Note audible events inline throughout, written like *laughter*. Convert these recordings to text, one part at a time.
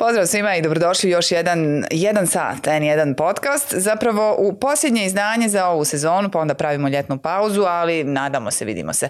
Pozdrav svima i dobrodošli u još jedan, jedan sat, N1 podcast. Zapravo u posljednje izdanje za ovu sezonu, pa onda pravimo ljetnu pauzu, ali nadamo se, vidimo se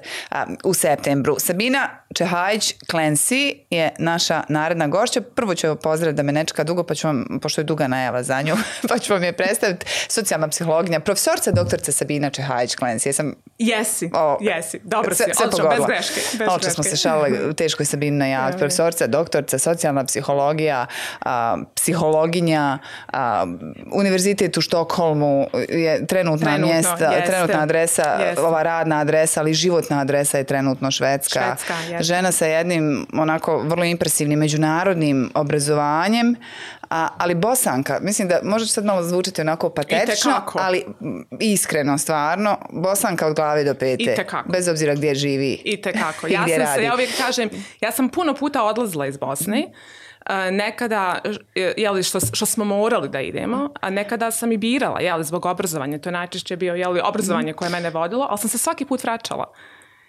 u septembru. Sabina Čehajić Clancy je naša naredna gošća. Prvo ću pozdraviti pozdrav da me nečeka dugo, pa ću vam, pošto je duga najava za nju, *laughs* pa ću vam je predstaviti socijalna psihologinja, profesorca doktorca Sabina Čehajić Clancy. Jesi, jesi, dobro si, se bez greške. Bez greške. smo se šalili, *laughs* teško je Sabina ja, profesorca, doktorca, socijalna psihologija, a, psihologinja, a, univerzitet u Štokholmu je trenutna, mjesta, trenutna adresa, ova radna adresa, ali životna adresa je trenutno Švedska. Žena sa jednim onako vrlo impresivnim međunarodnim obrazovanjem, a, ali bosanka, mislim da može sad malo zvučiti onako patetično, ali iskreno stvarno, bosanka od glave do pete. Bez obzira gdje živi. Itekako. *laughs* ja se, ja uvijek kažem, ja sam puno puta odlazila iz Bosne E, nekada, e, jeli, što, što smo morali da idemo, a nekada sam i birala, jeli, zbog obrazovanja. To je najčešće bio, jeli, obrazovanje koje mene vodilo, ali sam se svaki put vraćala.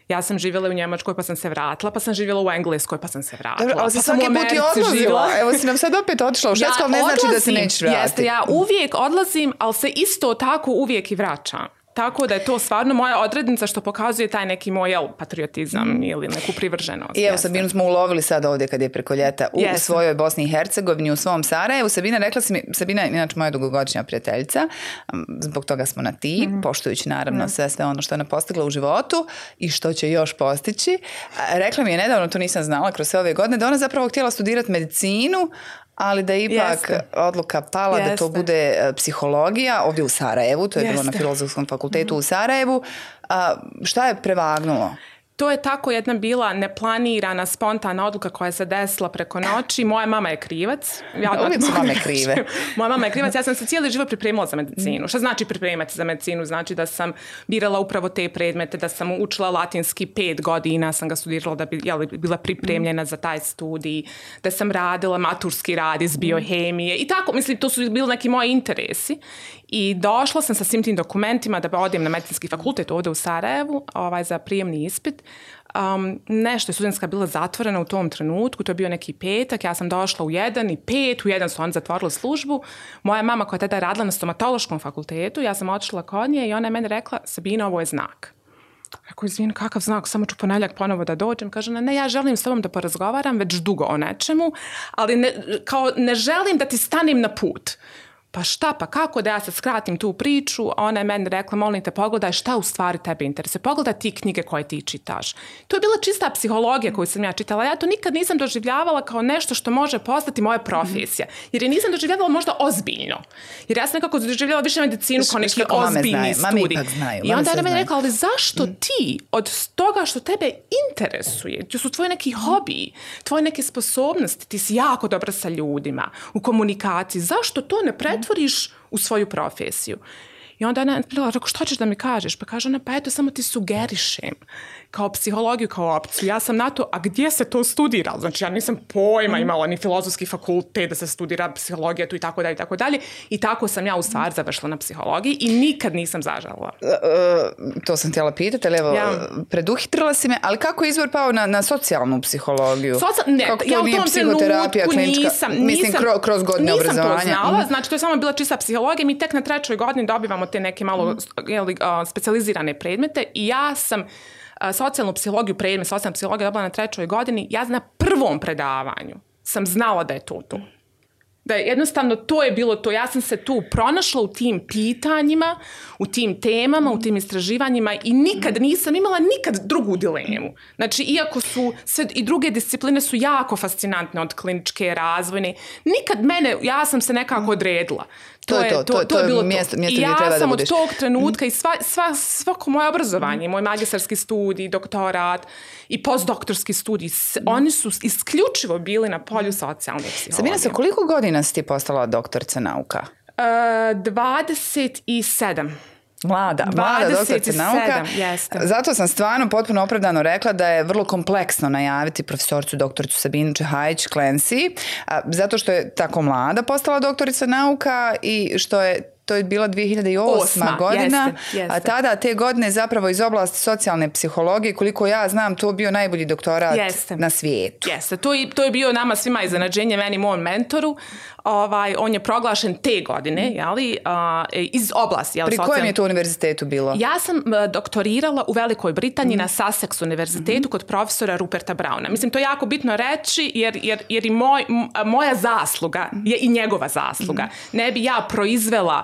Ja sam živjela u Njemačkoj pa sam se vratila, pa sam živjela u Engleskoj pa sam se vratila. Dobro, ali pa si svaki put i odlazila. Evo si nam sad opet otišla u Švedsku, ne znači da se neće vratiti. Jeste, ja uvijek odlazim, ali se isto tako uvijek i vraćam tako da je to stvarno moja odrednica što pokazuje taj neki moj jel, patriotizam mhm. ili neku privrženost. I evo Sabinu smo ulovili sad ovdje kad je preko ljeta u svojoj Bosni i Hercegovini, u svom Sarajevu. Sabina, rekla mi, Sabina je moja dugogodišnja prijateljica, zbog toga smo na ti, mm poštujući naravno mhm. sve, ono što je ona postigla u životu i što će još postići. Rekla mi je nedavno, to nisam znala kroz sve ove godine, da ona zapravo htjela studirati medicinu, ali da je ipak odluka pala da to bude e, psihologija ovdje u Sarajevu, to je Jeste. bilo na Filozofskom fakultetu mhm. u Sarajevu. šta je prevagnulo? To je tako jedna bila neplanirana, spontana odluka koja se desila preko noći. Moja mama je krivac. Ja Uvijek su mame krive. Moja mama je krivac. Ja sam se cijeli život pripremila za medicinu. Šta znači pripremati za medicinu? Znači da sam birala upravo te predmete, da sam učila latinski pet godina, sam ga studirala da bi bila pripremljena za taj studij, da sam radila maturski rad iz biohemije i tako. Mislim, to su bili neki moji interesi. I došla sam sa svim tim dokumentima da odem na medicinski fakultet ovdje u Sarajevu ovaj, za prijemni ispit. Um, nešto je studentska bila zatvorena u tom trenutku, to je bio neki petak, ja sam došla u jedan i pet, u jedan su oni zatvorili službu. Moja mama koja je tada radila na stomatološkom fakultetu, ja sam otišla kod nje i ona je meni rekla, Sabina, ovo je znak. Rekao, izvini, kakav znak, samo ću ponavljati ponovo da dođem. Kaže, ne, ja želim s tobom da porazgovaram već dugo o nečemu, ali ne, kao ne želim da ti stanim na put pa šta, pa kako da ja sad skratim tu priču, ona je meni rekla, molim te, pogledaj šta u stvari tebe interese pogledaj ti knjige koje ti čitaš. To je bila čista psihologija koju sam ja čitala, ja to nikad nisam doživljavala kao nešto što može postati moja profesija, jer je nisam doživljavala možda ozbiljno, jer ja sam nekako doživljavala više medicinu kao neki ozbiljni studij. I onda je meni rekla, ali zašto mm. ti od toga što tebe interesuje, to su tvoji neki mm. hobi, tvoje neke sposobnosti, ti si jako dobra sa ljudima, u komunikaciji, zašto to ne pretvoriš u svoju profesiju. I onda ona je što ćeš da mi kažeš? Pa kaže ona, pa eto, samo ti sugerišem kao psihologiju, kao opciju. Ja sam na to, a gdje se to studira? Znači, ja nisam pojma mhm. imala ni filozofski fakultet da se studira psihologija tu i tako dalje i tako dalje. I tako sam ja u stvar završila na psihologiji i nikad nisam zažalila. E, e, to sam htjela pitati, ali evo, ja. preduhitrila si me, ali kako je izvor pao na, na socijalnu psihologiju? Ne, kako to ja klinička, nisam, mislim, kroz godine obrazovanja. Mhm. znači to je samo bila čista psihologija, mi tek na trećoj godini dobivamo te neke malo mhm. jeli, specializirane predmete i ja sam socijalnu psihologiju, predmet socijalna psihologija dobila na trećoj godini, ja na prvom predavanju sam znala da je to to. Da je jednostavno to je bilo to. Ja sam se tu pronašla u tim pitanjima, u tim temama, u tim istraživanjima i nikad mhm. nisam imala nikad drugu dilemu. Znači, iako su sve i druge discipline su jako fascinantne od kliničke razvojne, nikad mene, ja sam se nekako odredila. To, je to, je bilo mjesto, mjesto ja sam od tog trenutka mhm. i sva, sva, svako moje obrazovanje, moj magistarski studij, doktorat i postdoktorski studij, mhm. oni su isključivo bili na polju socijalne psihologije. Sabina, sa koliko godina si ti postala doktorca nauka? Uh, e, 27. Mlada, mlada doktorica nauka. Zato sam stvarno potpuno opravdano rekla da je vrlo kompleksno najaviti profesorcu doktoricu Sabinu Čehajić Klensi, zato što je tako mlada postala doktorica nauka i što je to je bila 2008. godina, a tada te godine zapravo iz oblasti socijalne psihologije, koliko ja znam, to bio najbolji doktorat na svijetu. to je, bio nama svima iznenađenje, meni mom mentoru, ovaj, on je proglašen te godine, mm. jeli, a, e, iz oblasti. Jeli, Pri kojem je to univerzitetu bilo? Ja sam e, doktorirala u Velikoj Britaniji mm. na Sussex univerzitetu mm-hmm. kod profesora Ruperta Brauna. Mislim, to je jako bitno reći jer, jer, jer i moj, moja zasluga mm. je i njegova zasluga. Ne bi ja proizvela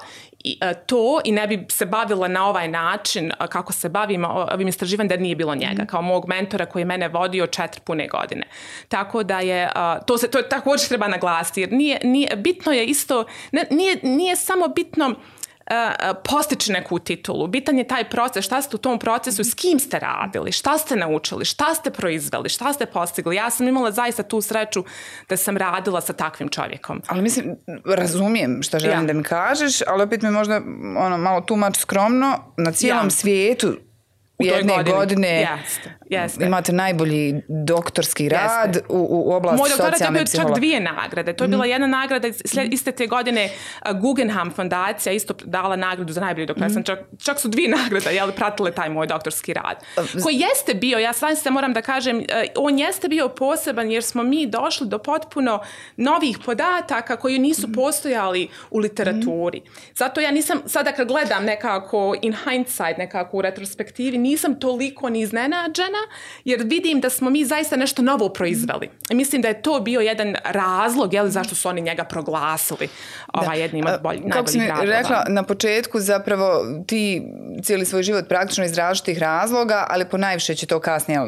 E, to i ne bi se bavila na ovaj način e, kako se bavim ovim istraživanjem da nije bilo njega, mhm. kao mog mentora koji je mene vodio četiri pune godine. Tako da je, e, to se to također treba naglasiti jer nije, nije bitno je isto, nije, nije samo bitno postići neku titulu. Bitan je taj proces, šta ste u tom procesu, s kim ste radili, šta ste naučili, šta ste proizveli, šta ste postigli. Ja sam imala zaista tu sreću da sam radila sa takvim čovjekom. Ali mislim, razumijem što želim da mi kažeš, ali opet mi možda ono, malo tumač skromno, na cijelom svijetu u jedne godine, jeste, imate najbolji doktorski rad u, u oblasti socijalne Moj doktorat je čak dvije nagrade. To je bila mm. jedna nagrada iste te godine uh, Guggenheim fondacija isto dala nagradu za najbolji doktorat. Mm. Čak, čak, su dvije *laughs* nagrade jel, pratile taj moj doktorski rad. Koji jeste bio, ja sam se moram da kažem, uh, on jeste bio poseban jer smo mi došli do potpuno novih podataka koji nisu mm. postojali u literaturi. Mm. Zato ja nisam, sada kad gledam nekako in hindsight, nekako u retrospektivi, nisam toliko ni iznenađena jer vidim da smo mi zaista nešto novo proizveli. Mislim da je to bio jedan razlog jel, zašto su oni njega proglasili ovaj, jednim od bolj, Kako si rekla na početku, zapravo ti cijeli svoj život praktično iz različitih razloga, ali po najviše će to kasnije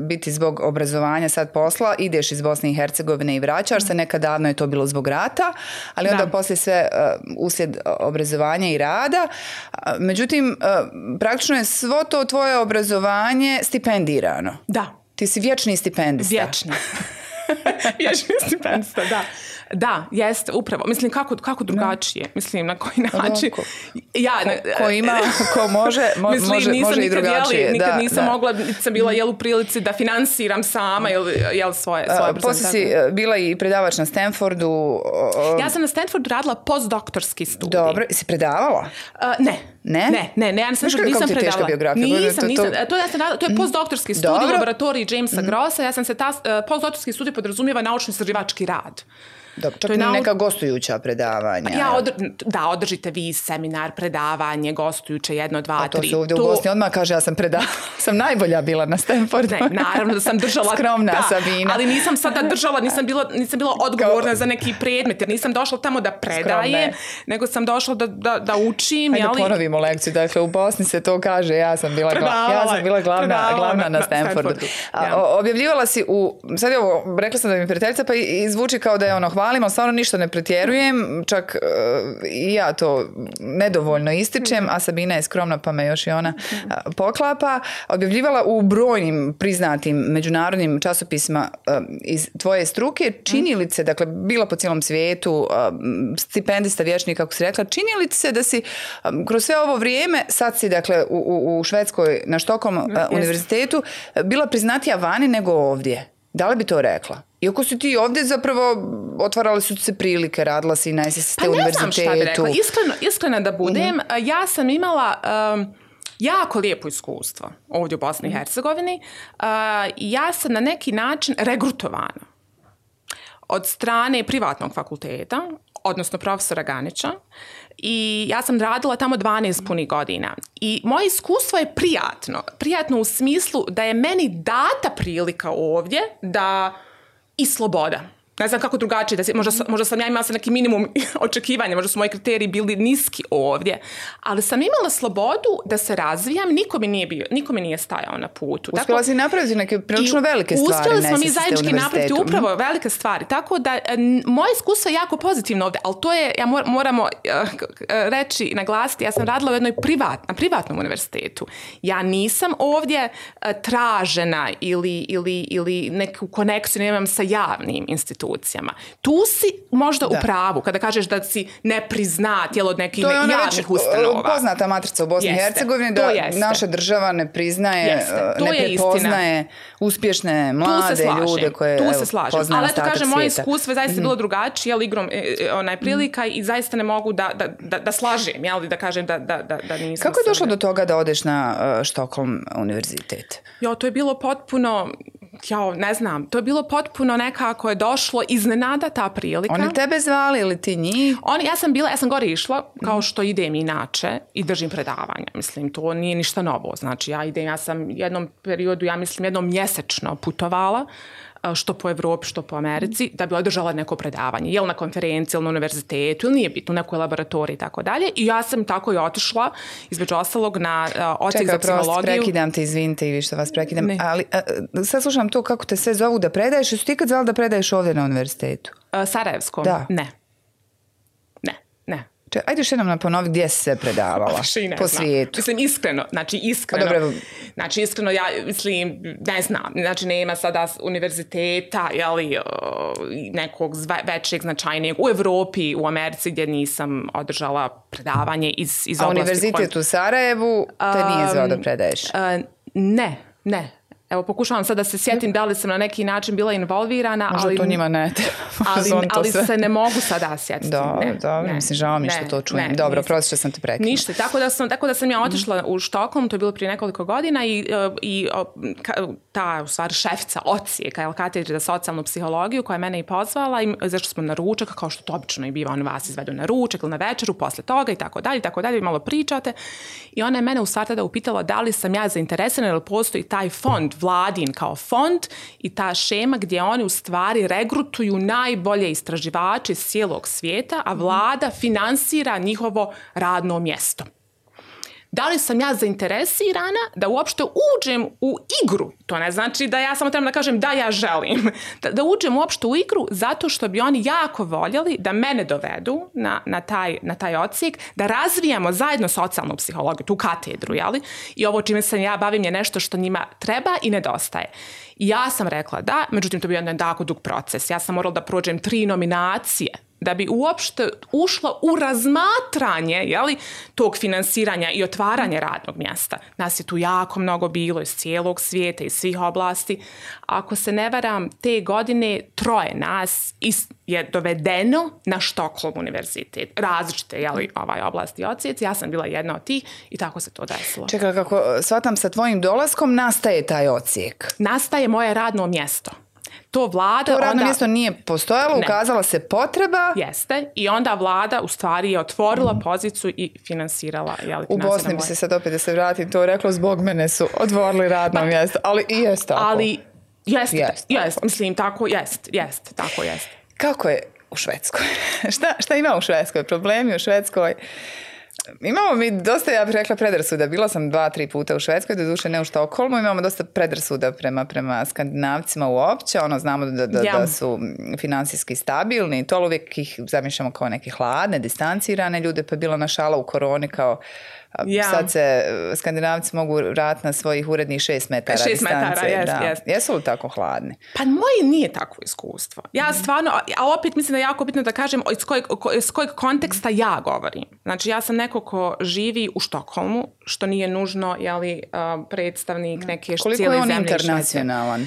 biti zbog obrazovanja sad posla, ideš iz Bosne i Hercegovine i vraćaš se, nekad davno je to bilo zbog rata, ali onda da. poslije sve uh, uslijed obrazovanja i rada. Međutim, e, praktično je svo to tvoje obrazovanje stipendirano. Da. Ti si vječni stipendista. Vječni. *laughs* vječni stipendista, da. Da, jeste, upravo. Mislim, kako, kako drugačije? Mislim, na koji pa način? Ko, ja, ko, ima, *laughs* ko može, mo, mislim, može, nisam može i drugačije. nikad da, nisam da. mogla, sam bila jel u prilici da finansiram sama jel, jel svoje, svoje si e, bila i predavač na Stanfordu. ja sam na Stanfordu radila postdoktorski studij. Dobro, si predavala? E, ne. Ne? Ne, ne, ne, ja sam nisam predavala. Nisam, to, nisam. E, to, ja sam radila, to je mm. postdoktorski studij u laboratoriji Jamesa mm. Grossa. Ja sam se ta, postdoktorski studij podrazumijeva naučno-istraživački rad. Da, čak neka gostujuća predavanja. Ja, da, održite vi seminar, predavanje, gostujuće, jedno, dva, A to tri. se ovdje u Bosni odmah kaže, ja sam predavala, *laughs* sam najbolja bila na Stanfordu. Ne, naravno da sam držala... Skromna da, Sabina. Ali nisam sada držala, nisam bila, nisam bila odgovorna za neki predmet, jer nisam došla tamo da predaje nego sam došla da, da, da učim. Ajde, ali... ponovimo lekciju. Dakle, u Bosni se to kaže, ja sam bila, ja sam bila glavna, glavna na Stanfordu. Objavljivala si u... Sad je ovo, rekla sam da mi prijateljica, pa i, zvuči kao da je ono, hvala hvalim, stvarno ništa ne pretjerujem, čak e, i ja to nedovoljno ističem, a Sabina je skromna pa me još i ona mhm. e, poklapa. Objavljivala u brojnim priznatim međunarodnim časopisima e, iz tvoje struke, mhm. činilice, dakle bila po cijelom svijetu, stipendista vječni, kako si rekla, čini se da si kroz sve ovo vrijeme, sad si dakle u, Švedskoj na Štokom univerzitetu, bila priznatija vani nego ovdje? Da li bi to rekla? Iako su ti ovdje zapravo otvarale su se prilike, radila si i na SST pa univerzitetu. Pa ne znam šta bi rekla, iskreno da budem, mhm. ja sam imala... jako lijepo iskustvo ovdje u Bosni i mhm. Hercegovini. Uh, ja sam na neki način regrutovana od strane privatnog fakulteta, odnosno profesora Ganića, i ja sam radila tamo 12 punih godina. I moje iskustvo je prijatno. Prijatno u smislu da je meni data prilika ovdje da i sloboda ne znam kako drugačije, da se, možda, možda sam ja imala sam neki minimum *laughs* očekivanja, možda su moji kriteriji bili niski ovdje, ali sam imala slobodu da se razvijam, niko mi nije, bio, niko mi nije stajao na putu. Uspjela si napraviti neke prilično velike stvari. Uspjeli smo mi zajednički napraviti mhm. upravo velike stvari, tako da e, moje iskustvo je jako pozitivno ovdje, ali to je, ja moramo e, e, reći i naglasiti, ja sam radila u jednoj privat, na privatnom univerzitetu. Ja nisam ovdje tražena ili, ili, ili neku konekciju nemam sa javnim institutom institucijama. Tu si možda u pravu kada kažeš da si prizna jel od nekih to je već, e, ustanova. Poznata matrica u Bosni i Hercegovini da naša država ne priznaje, e, ne prepoznaje uspješne mlade ljude koje tu se slažem. Ali eto kažem, moje iskustvo je zaista mhm. bilo drugačije, ali igrom e, onaj mhm. prilika i zaista ne mogu da, da, da, da slažem, da kažem da, da, da, da nisam Kako je došlo do toga da odeš na uh, Štokholm univerzitet? Jo, to je bilo potpuno, ja ne znam, to je bilo potpuno nekako je došlo došlo iznenada ta prilika. Oni tebe zvali ili ti njih? Oni, ja sam bila, ja sam gore išla kao što idem inače i držim predavanja. Mislim, to nije ništa novo. Znači, ja idem, ja sam jednom periodu, ja mislim, jednom mjesečno putovala što po Evropi, što po Americi, da bi održala neko predavanje, jel na konferenciji, jel na univerzitetu, ili nije bitno, nekoj laboratoriji i tako dalje. I ja sam tako i otišla, između ostalog, na uh, za psihologiju. Čekaj, prekidam te, izvinite i vi što vas prekidam. Ali a, sad slušam to kako te sve zovu da predaješ, su ti kad zvala da predaješ ovdje na univerzitetu? Sarajevskom? Da. Ne ajde još jednom nam ponovi gdje se predavala *laughs* po svijetu. Mislim, iskreno, znači, pa znači iskreno. ja mislim, ne znam, znači nema sada univerziteta, jeli, nekog većeg, značajnijeg u Europi, u Americi gdje nisam održala predavanje iz, iz A oblasti. A univerzitet kon... u Sarajevu te nije zvao da predaješ? ne, ne, Evo, pokušavam sad da se sjetim da li sam na neki način bila involvirana. Možda ali, to njima ne. *laughs* ali, ali se... ne mogu sada sjetiti. Do, mislim, žao mi što to čujem. dobro, sam te Ništa, tako da sam, tako da sam ja otišla u Štokom, to je bilo prije nekoliko godina i, e, i ta, u stvari, šefca Ocije, kao katedri za socijalnu psihologiju, koja je mene i pozvala, i, zašto smo na ručak, kao što to obično i biva, on vas izvedu na ručak ili na večeru, posle toga i tako dalje, tako dalje, malo pričate. I ona je mene u stvari tada upitala da li sam ja zainteresirana ili postoji taj fond vladin kao fond i ta šema gdje oni u stvari regrutuju najbolje istraživače iz cijelog svijeta, a mhm. vlada finansira njihovo radno mjesto da li sam ja zainteresirana da uopšte uđem u igru. To ne znači da ja samo trebam da kažem da ja želim. *laughs* Da, da uđem uopšte u igru zato što bi oni jako voljeli da mene dovedu na, na, taj, na taj da razvijamo zajedno socijalnu psihologiju, tu katedru, I ovo čime se ja bavim je nešto što njima treba i nedostaje. I ja sam rekla da, međutim to bio jedan jako dug proces. Ja sam morala da prođem tri nominacije da bi uopšte ušlo u razmatranje jeli, tog finansiranja i otvaranje radnog mjesta. Nas je tu jako mnogo bilo iz cijelog svijeta, iz svih oblasti. Ako se ne varam, te godine troje nas je dovedeno na Štokholm univerzitet. Različite jeli, ovaj oblasti Ja sam bila jedna od tih i tako se to desilo. Čekaj, kako shvatam sa tvojim dolaskom, nastaje taj ocijek? Nastaje moje radno mjesto to vlada... To radno mjesto nije postojalo, ukazala se potreba. Jeste. I onda vlada u stvari je otvorila mm. poziciju i finansirala. Jeli, u Bosni bi se sad opet da se vratim to reklo, zbog mene su otvorili radno mjesto. Ali i jest tako. Ali jest, jest, mislim, tako jest, jest, tako jest. Kako je u Švedskoj? *laughs* šta, šta ima u Švedskoj? Problemi u Švedskoj? Imamo mi dosta, ja bih rekla, predrasuda. Bila sam dva, tri puta u Švedskoj, doduše ne u Štokolmu. imamo dosta predrasuda prema, prema skandinavcima uopće. Ono, znamo da, da, da su financijski stabilni, to uvijek ih zamišljamo kao neke hladne, distancirane ljude, pa je bila na šala u koroni kao ja Sad se e, skandinavci mogu vrati na svojih urednih šest metara e, šest distance. Metara, Jesu li tako hladni? Pa moje nije takvo iskustvo. Ja mhm. stvarno, a opet mislim da je jako bitno da kažem iz kojeg, konteksta ja govorim. Znači ja sam neko ko živi u Štokholmu, što nije nužno jeli, predstavnik neke cijele zemlje. Koliko je on internacionalan?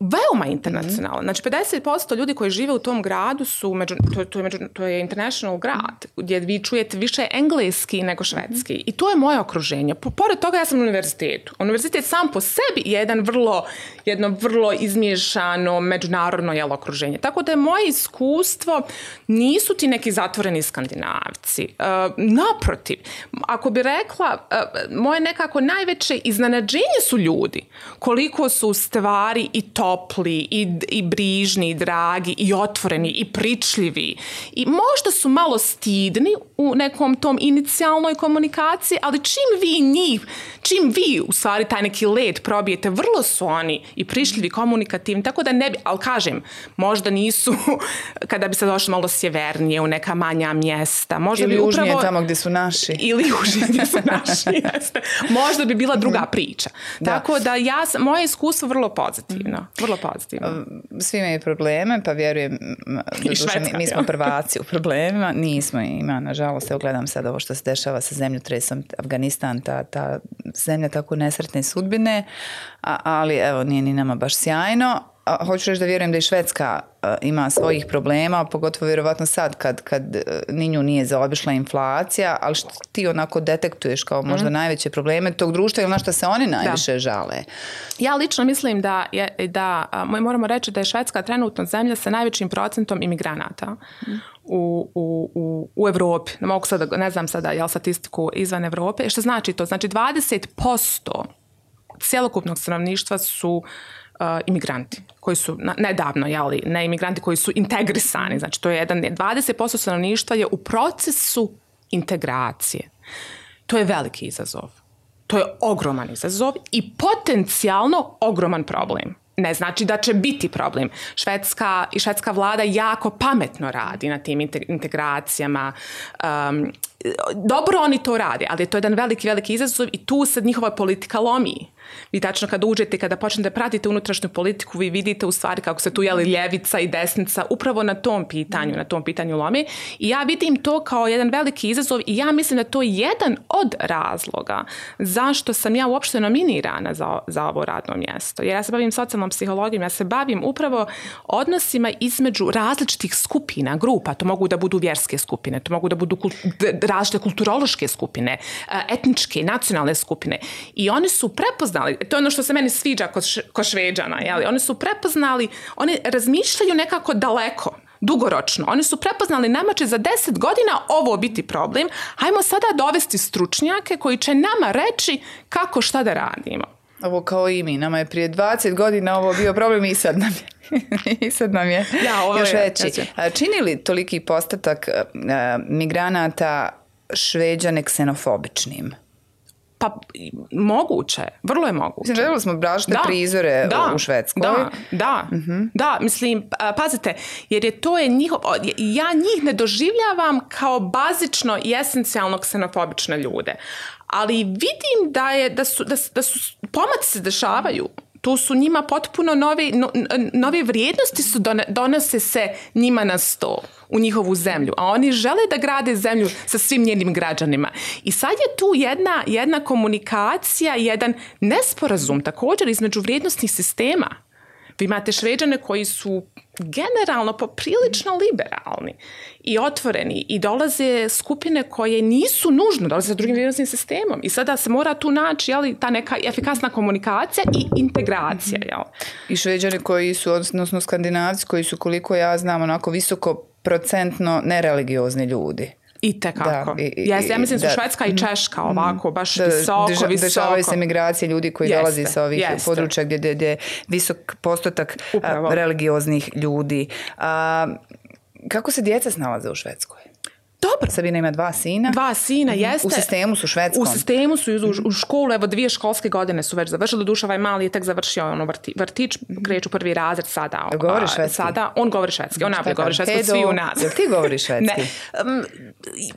veoma mhm. internacionalan. Znači 50% ljudi koji žive u tom gradu su, to, to, je, među, to je international grad, gdje vi čujete više engleski nego švedski i to je moje okruženje. Pored toga ja sam u univerzitetu. Univerzitet sam po sebi je jedan vrlo, jedno vrlo izmiješano međunarodno jel okruženje. Tako da je moje iskustvo nisu ti neki zatvoreni skandinavci. E, naprotiv, ako bi rekla, e, moje nekako najveće iznenađenje su ljudi. Koliko su stvari i topli, i, i brižni, i dragi, i otvoreni, i pričljivi. I možda su malo stidni u nekom tom inicijalnoj komunikaciji, праці, але чим війні? čim vi u stvari taj neki led probijete, vrlo su oni i prišljivi, komunikativni, tako da ne bi, ali kažem, možda nisu *laughs* kada bi se došlo malo sjevernije u neka manja mjesta. Možda bi upravo, tamo gdje su naši. *laughs* Ili južnije gdje su *laughs* naši, Možda bi bila druga mhm. priča. Tako da ja, moje iskustvo vrlo pozitivno. Mhm. Vrlo pozitivno. Ehm, svi imaju probleme, pa vjerujem, mi, mi smo prvaci u problemima. Nismo ima, nažalost, evo gledam sad ovo što se dešava sa zemljotresom Afganistan, ta, ta zemlja tako nesretne sudbine, ali evo nije ni nama baš sjajno. hoću reći da vjerujem da i Švedska e, ima svojih problema, pogotovo vjerovatno sad kad, kad e, nju nije zaobišla inflacija, ali što ti onako detektuješ kao možda mhm. najveće probleme tog društva ili na što se oni najviše žale? Ja lično mislim da, moramo reći da je Švedska trenutno zemlja sa najvećim procentom imigranata. Mhm u, u, u Europi. Ne mogu sada, ne znam sada jel statistiku izvan Europe. Što znači to? Znači 20% cjelokupnog stanovništva su uh, imigranti koji su na, nedavno, ali ne imigranti koji su integrisani. Znači to je jedan, 20% stanovništva je u procesu integracije. To je veliki izazov. To je ogroman izazov i potencijalno ogroman problem ne znači da će biti problem. Švedska i švedska vlada jako pametno radi na tim integracijama. dobro oni to rade, ali to je jedan veliki, veliki izazov i tu se njihova politika lomi. Vi tačno kada uđete i kada počnete pratite unutrašnju politiku, vi vidite u stvari kako se tu jeli ljevica i desnica upravo na tom pitanju, na tom pitanju lomi. I ja vidim to kao jedan veliki izazov i ja mislim da to je jedan od razloga zašto sam ja uopšte nominirana za, za ovo radno mjesto. Jer ja se bavim socijalnom psihologijom, ja se bavim upravo odnosima između različitih skupina, grupa. To mogu da budu vjerske skupine, to mogu da budu različite kulturološke skupine, e, etničke, nacionalne skupine. I oni su prepoznali prepoznali, to je ono što se meni sviđa kod, šveđana, jeli? oni su prepoznali, oni razmišljaju nekako daleko, dugoročno. Oni su prepoznali nama će za deset godina ovo biti problem, hajmo sada dovesti stručnjake koji će nama reći kako šta da radimo. Ovo kao i mi, nama je prije 20 godina ovo bio problem i sad nam je. *laughs* I sad nam je ja, ovo još je, veći. Čini li toliki postatak eh, migranata šveđane ksenofobičnim? Pa moguće, vrlo je moguće. Mislim, smo brašne da, prizore da, u Švedskoj. Da, da, mhm. da, mislim, pa, pazite, jer je to je njihov, ja njih ne doživljavam kao bazično i esencijalno ksenofobične ljude. Ali vidim da, je, da, su, da, su, pomaci se dešavaju tu su njima potpuno nove vrijednosti su donose se njima na sto u njihovu zemlju, a oni žele da grade zemlju sa svim njenim građanima. I sad je tu jedna, jedna komunikacija, jedan nesporazum također između vrijednostnih sistema. Vi imate šveđane koji su generalno poprilično liberalni i otvoreni i dolaze skupine koje nisu nužno, dolaze sa drugim vrijednostnim sistemom i sada se mora tu naći ali ta neka efikasna komunikacija i integracija. Jel? I šveđani koji su, odnosno skandinavci koji su koliko ja znam onako visoko procentno nereligiozni ljudi. I tekako. Da, ja mislim da su Švedska i mhm. Češka ovako, mhm. baš visoko, visoko. Dešavaju se migracije ljudi koji dolaze dolazi sa ovih područja gdje je visok postotak religioznih ljudi. kako se djeca snalaze u Švedskoj? Sabina ima dva sina. Dva sina, mhm. jeste. U sistemu su švedskom. U sistemu su, u, školu, evo dvije školske godine su već završili. Duša ovaj mali je tek završio ono vrti, vrtić, kreću prvi razred sada. on govori švedski? Sada, on govori švedski, on napravlja govori švedski svi u nas. ti govoriš *laughs* švedski? ne.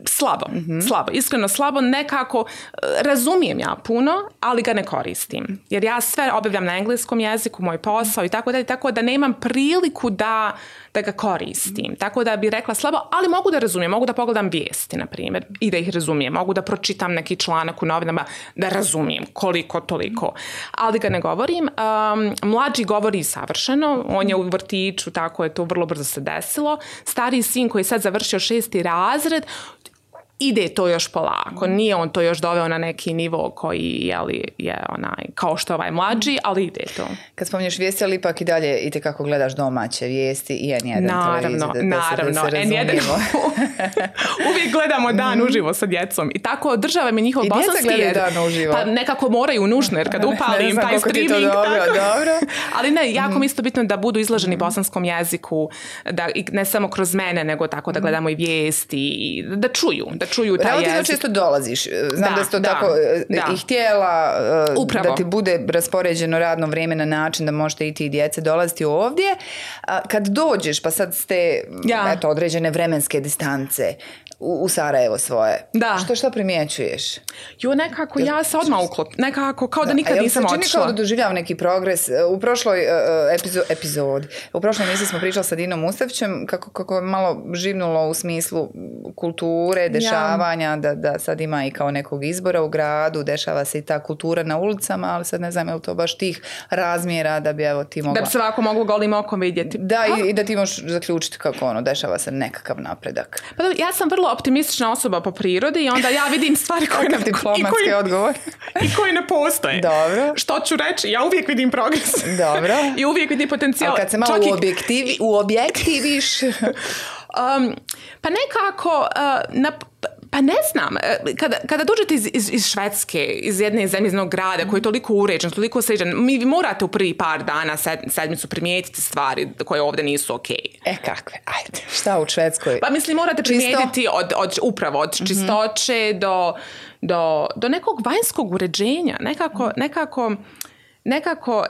slabo, mm slabo, iskreno slabo, nekako e, razumijem ja puno, ali ga ne koristim. Jer ja sve objavljam na engleskom jeziku, moj posao i tako dalje, tako da nemam priliku da da ga koristim. Tako da bi rekla slabo, ali mogu da razumijem, mogu da pogledam vijesti, na primjer, i da ih razumijem. Mogu da pročitam neki članak u novinama da razumijem koliko toliko. Ali ga ne govorim. Um, mlađi govori savršeno, on je u vrtiću, tako je to vrlo brzo se desilo. Stari sin koji je sad završio šesti razred, ide to još polako. Mhm. Nije on to još doveo na neki nivo koji je onaj, kao što ovaj mlađi, ali ide to. Kad spominješ vijesti, ali ipak i dalje i kako gledaš domaće vijesti i N1 Naravno, naravno. da *laughs* uvijek gledamo dan mhm. uživo sa djecom. I tako država mi njihov I bosanski dan uživo. Pa nekako moraju nužno jer kad upalim taj streaming. tako. dobro. *laughs* ali ne, jako mi je mhm. isto bitno da budu izloženi bosanskom jeziku, da, ne samo kroz mene, nego tako da gledamo i vijesti, i da čuju, da čuju taj Relativno često dolaziš. E, znam da, da si to tako e, da. i htjela e, Upravo. da ti bude raspoređeno radno vrijeme na način da možete i ti i djece dolaziti ovdje. Kad dođeš, pa sad ste ja. eto, određene vremenske distance, u Sarajevo svoje. Da. Što što primjećuješ? Jo, nekako ja se odmah uklop. Nekako, kao da, nikad nisam odšla. A kao da doživljavam neki progres? U prošloj uh, epizodi, u prošloj mjeseci smo pričali sa Dinom Ustavićem kako, kako je malo živnulo u smislu kulture, dešavanja dešavanja, da, da sad ima i kao nekog izbora u gradu, dešava se i ta kultura na ulicama, ali sad ne znam je li to baš tih razmjera da bi evo ti mogla... Da bi se ovako moglo golim okom vidjeti. Da, i, da ti možeš zaključiti kako ono, dešava se nekakav napredak. Pa ja sam vrlo optimistična osoba po prirodi i onda ja vidim stvari koje, ne, i odgovor. i ne postoje. Dobro. Što ću reći? Ja uvijek vidim progres. Dobro. *laughs* I uvijek vidim potencijal. A kad se malo u objektiviš... *laughs* um, pa nekako eh, na, pa ne znam, eh, kada, kada dođete iz, iz, iz Švedske, iz jedne zemlje, iz jednog grada koji je toliko uređen, toliko sređen, mi morate u prvi par dana sed, sedmicu primijetiti stvari koje ovdje nisu okej. Okay. E kakve, ajde, šta u Švedskoj? Pa mislim morate primijetiti od, od, upravo od mhm. čistoće do, do, do nekog vanjskog uređenja, nekako, nekako nekako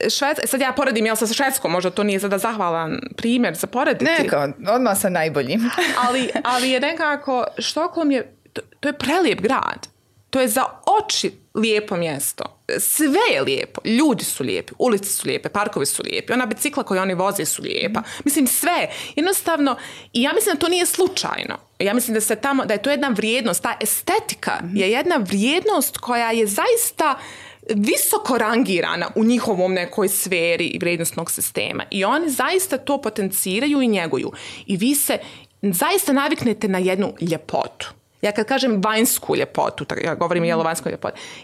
e, sad ja poredim jel sa švedskom, možda to nije sada zahvalan primjer za porediti. Neka, odmah sa najboljim. *laughs* ali, ali je nekako, Štoklom je, to, je prelijep grad. To je za oči lijepo mjesto. Sve je lijepo. Ljudi su lijepi, ulice su lijepe, parkovi su lijepi, ona bicikla koju oni voze su lijepa. Mhm. Mislim, sve. Jednostavno, i ja mislim da to nije slučajno. Ja mislim da se tamo, da je to jedna vrijednost, ta estetika mhm. je jedna vrijednost koja je zaista visoko rangirana u njihovom nekoj sferi vrijednosnog sistema i oni zaista to potenciraju i njeguju i vi se zaista naviknete na jednu ljepotu. Ja kad kažem vanjsku ljepotu, ja govorim jel o vanjskoj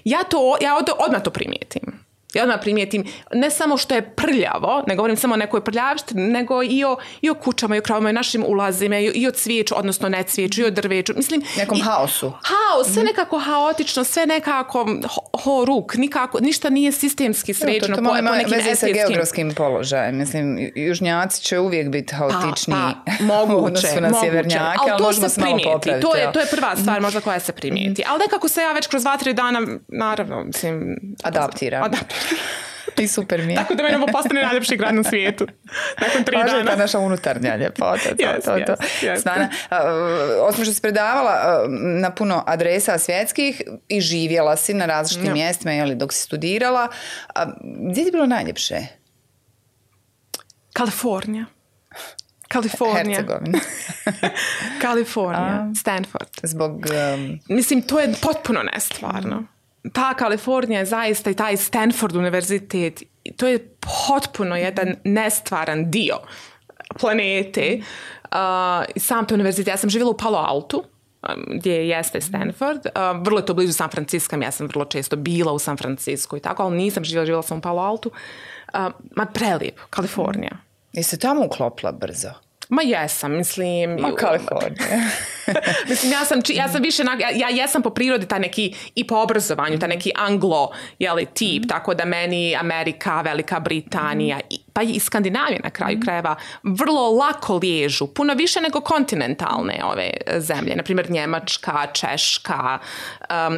ja, to, ja od, odmah to primijetim. Ja odmah primijetim, ne samo što je prljavo, ne govorim samo o nekoj prljavštini, nego i o, i o kućama, i o kravama, i o našim ulazima, i, o cvijeću, odnosno ne cvijeću, i o drveću. Mislim, Nekom i, haosu. Haos, sve mhm. nekako haotično, sve nekako ho, ruk, nikako, ništa nije sistemski sređeno. To, to, veze sa geografskim položajem. Mislim, južnjaci će uvijek biti haotični pa, pa, *laughs* na moguće. ali, možemo se primijeti. Popraviti, to, je, to je prva stvar mhm. možda koja se primijeti. Mhm. Ali nekako se ja već kroz dva, tri dana, naravno, mislim... Adaptiram. Adaptiram. I super mi je. Tako da me ovo postane najljepši grad na svijetu. Nakon tri ta naša unutarnja ljepota. To, to, osim što si predavala na puno adresa svjetskih i živjela si na različitim mjestima dok si studirala, gdje ti bilo najljepše? Kalifornija. Kalifornija. *laughs* Kalifornija. Stanford. Zbog... Um, Mislim, to je potpuno nestvarno ta Kalifornija je zaista i taj Stanford univerzitet, to je potpuno jedan nestvaran dio planete. Uh, sam to univerzitet, ja sam živjela u Palo Altu, um, gdje jeste Stanford. Uh, vrlo je to blizu San Francisco, ja sam vrlo često bila u San Francisku i tako, ali nisam živjela, živjela sam u Palo Altu. Uh, ma prelijep, Kalifornija. I se tamo uklopila brzo? Ma jesam, mislim... Ma *laughs* mislim, ja sam, ja sam više, ja, ja jesam po prirodi ta neki, i po obrazovanju, ta mhm. neki anglo, jeli, tip, tako da meni Amerika, Velika Britanija, i, pa i Skandinavije na kraju mhm. krajeva, vrlo lako liježu, puno više nego kontinentalne ove e, zemlje, na primjer Njemačka, Češka,